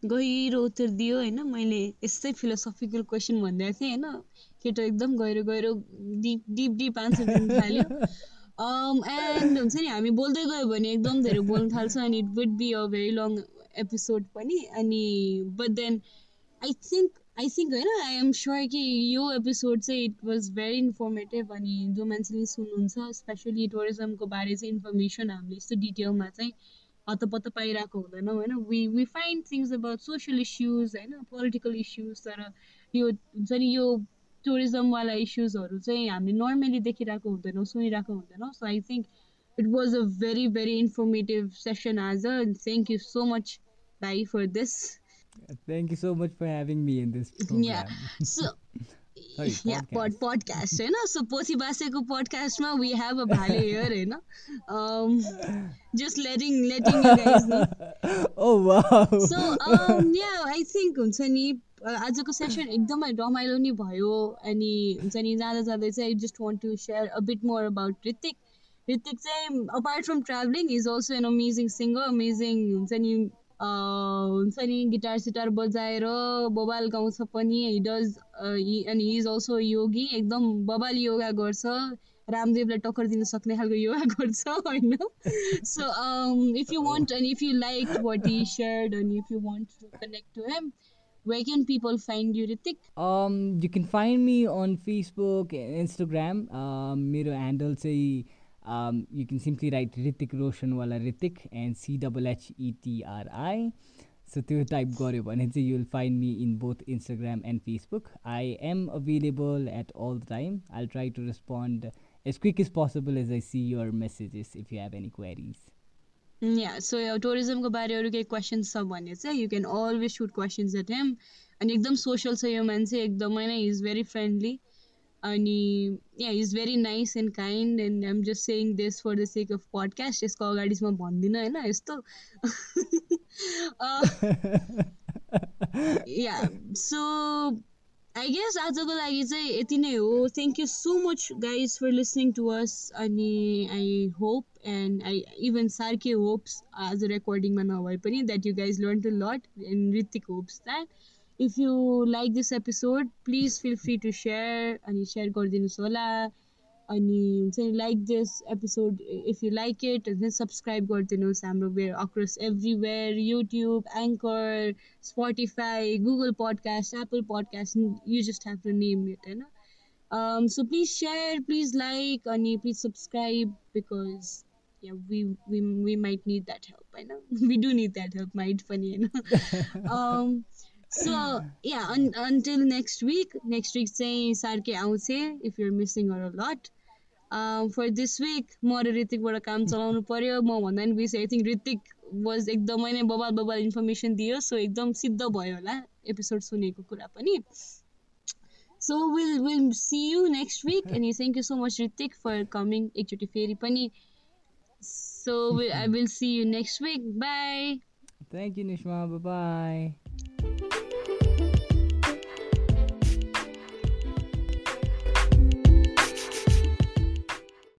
गहिरो उत्तर दियो होइन। मैले यस्तै philosophical question भनिदिएको थिएँ होइन। केटो एकदम गहिरो गहिरो डिप डिप डिप आन्सर दिनु थाल्यो। एन्ड हुन्छ नि हामी बोल्दै गयो भने एकदम धेरै बोल्नु थाल्छ अनि it would be a very long episode पनि। अनि but then I think I think होइन आई एम स्योर कि यो एपिसोड चाहिँ इट वाज भेरी इन्फर्मेटिभ अनि जो मान्छेले सुन्नुहुन्छ स्पेसली टुरिज्मको बारे चाहिँ इन्फर्मेसन हामीले यस्तो डिटेलमा चाहिँ हतपत्त पाइरहेको हुँदैनौँ होइन we we find things about social issues होइन पोलिटिकल इस्युज तर यो हुन्छ नि यो टुरिज्मवाला इस्युजहरू चाहिँ हामीले नर्मली देखिरहेको हुँदैनौँ सुनिरहेको हुँदैनौँ so I think it was a very very informative session आज थ्याङ्क यू सो मच भाइ for this thank you so much for having me in this program. Yeah. So Podcast होइन सो पोथी बासेको पोडकास्टमा वी हेभ अ भाले here होइन just letting letting so yeah I think हुन्छ नि uh, आजको सेसन एकदमै रमाइलो नि भयो अनि हुन्छ नि जाँदा जाँदै चाहिँ I just want to share a bit more about Ritik Ritik चाहिँ apart from travelling is also an amazing singer amazing हुन्छ नि हुन्छ नि गिटार सिटार बजाएर बबाल गाउँछ पनि। हि डज अनि हि इज अल्सो योगी एकदम बबाल योगा गर्छ। रामदेवलाई टक्कर दिन सक्ने खालको योगा गर्छ होइन? So if you want and if you like what he shared and if you want to connect to him find you Ritik? um you can find me on facebook and instagram. Um मेरो handle चाहिँ um you can simply write Ritik Roshan wala Ritik and C double H E T R I so त्यो type गऱ्यो भने चाहिँ you'll find me in both instagram and facebook i am available at all the time i'll try to respond as quick as possible as i see your messages if you have any queries yeah so टुरिज्मको बारे अरू केही questions छ भने चाहिँ you can always shoot questions at them अनि एकदम social छ यो मान्छे एकदमै नै इज भेरी फ्रेन्डली अनि yeah is very nice and kind and I'm just saying this for the sake of podcast यसको अगाडि म भन्दिनँ होइन यस्तो या सो आई गेस आजको लागि चाहिँ यति नै हो। Thank you so much guys for listening to us अनि I hope and I even सार्के hopes आज रेकर्डिङमा नभए पनि that you guys learn to lot and Ritik hopes that if you like this episode please feel free to share अनि share गरिदिनुहोस् होला अनि हुन्छ नि like this episode if you like it then subscribe गरिदिनुहोस् हाम्रो where across everywhere YouTube Anchor Spotify Google podcast Apple podcast you just have to name it होइन um, so please share please like. And please subscribe because yeah we we, we might need that help i know we do need that help might funny you know um yeah un, until next week next week say sarke आउँछ missing her a lot um, for this week म र ऋतिकबाट काम चलाउनु पर्यो म भन्दा नि बेसी आई थिङ्क ऋतिक वाज एकदमै नै बबाल बबाल इन्फर्मेसन दियो सो एकदम सिद्ध भयो होला एपिसोड सुनेको कुरा पनि So we'll we'll see you next week, and thank you so much, Ritik, for coming. एकचोटि फेरि पनि. I will see you next week. Bye. thank you nishma bye bye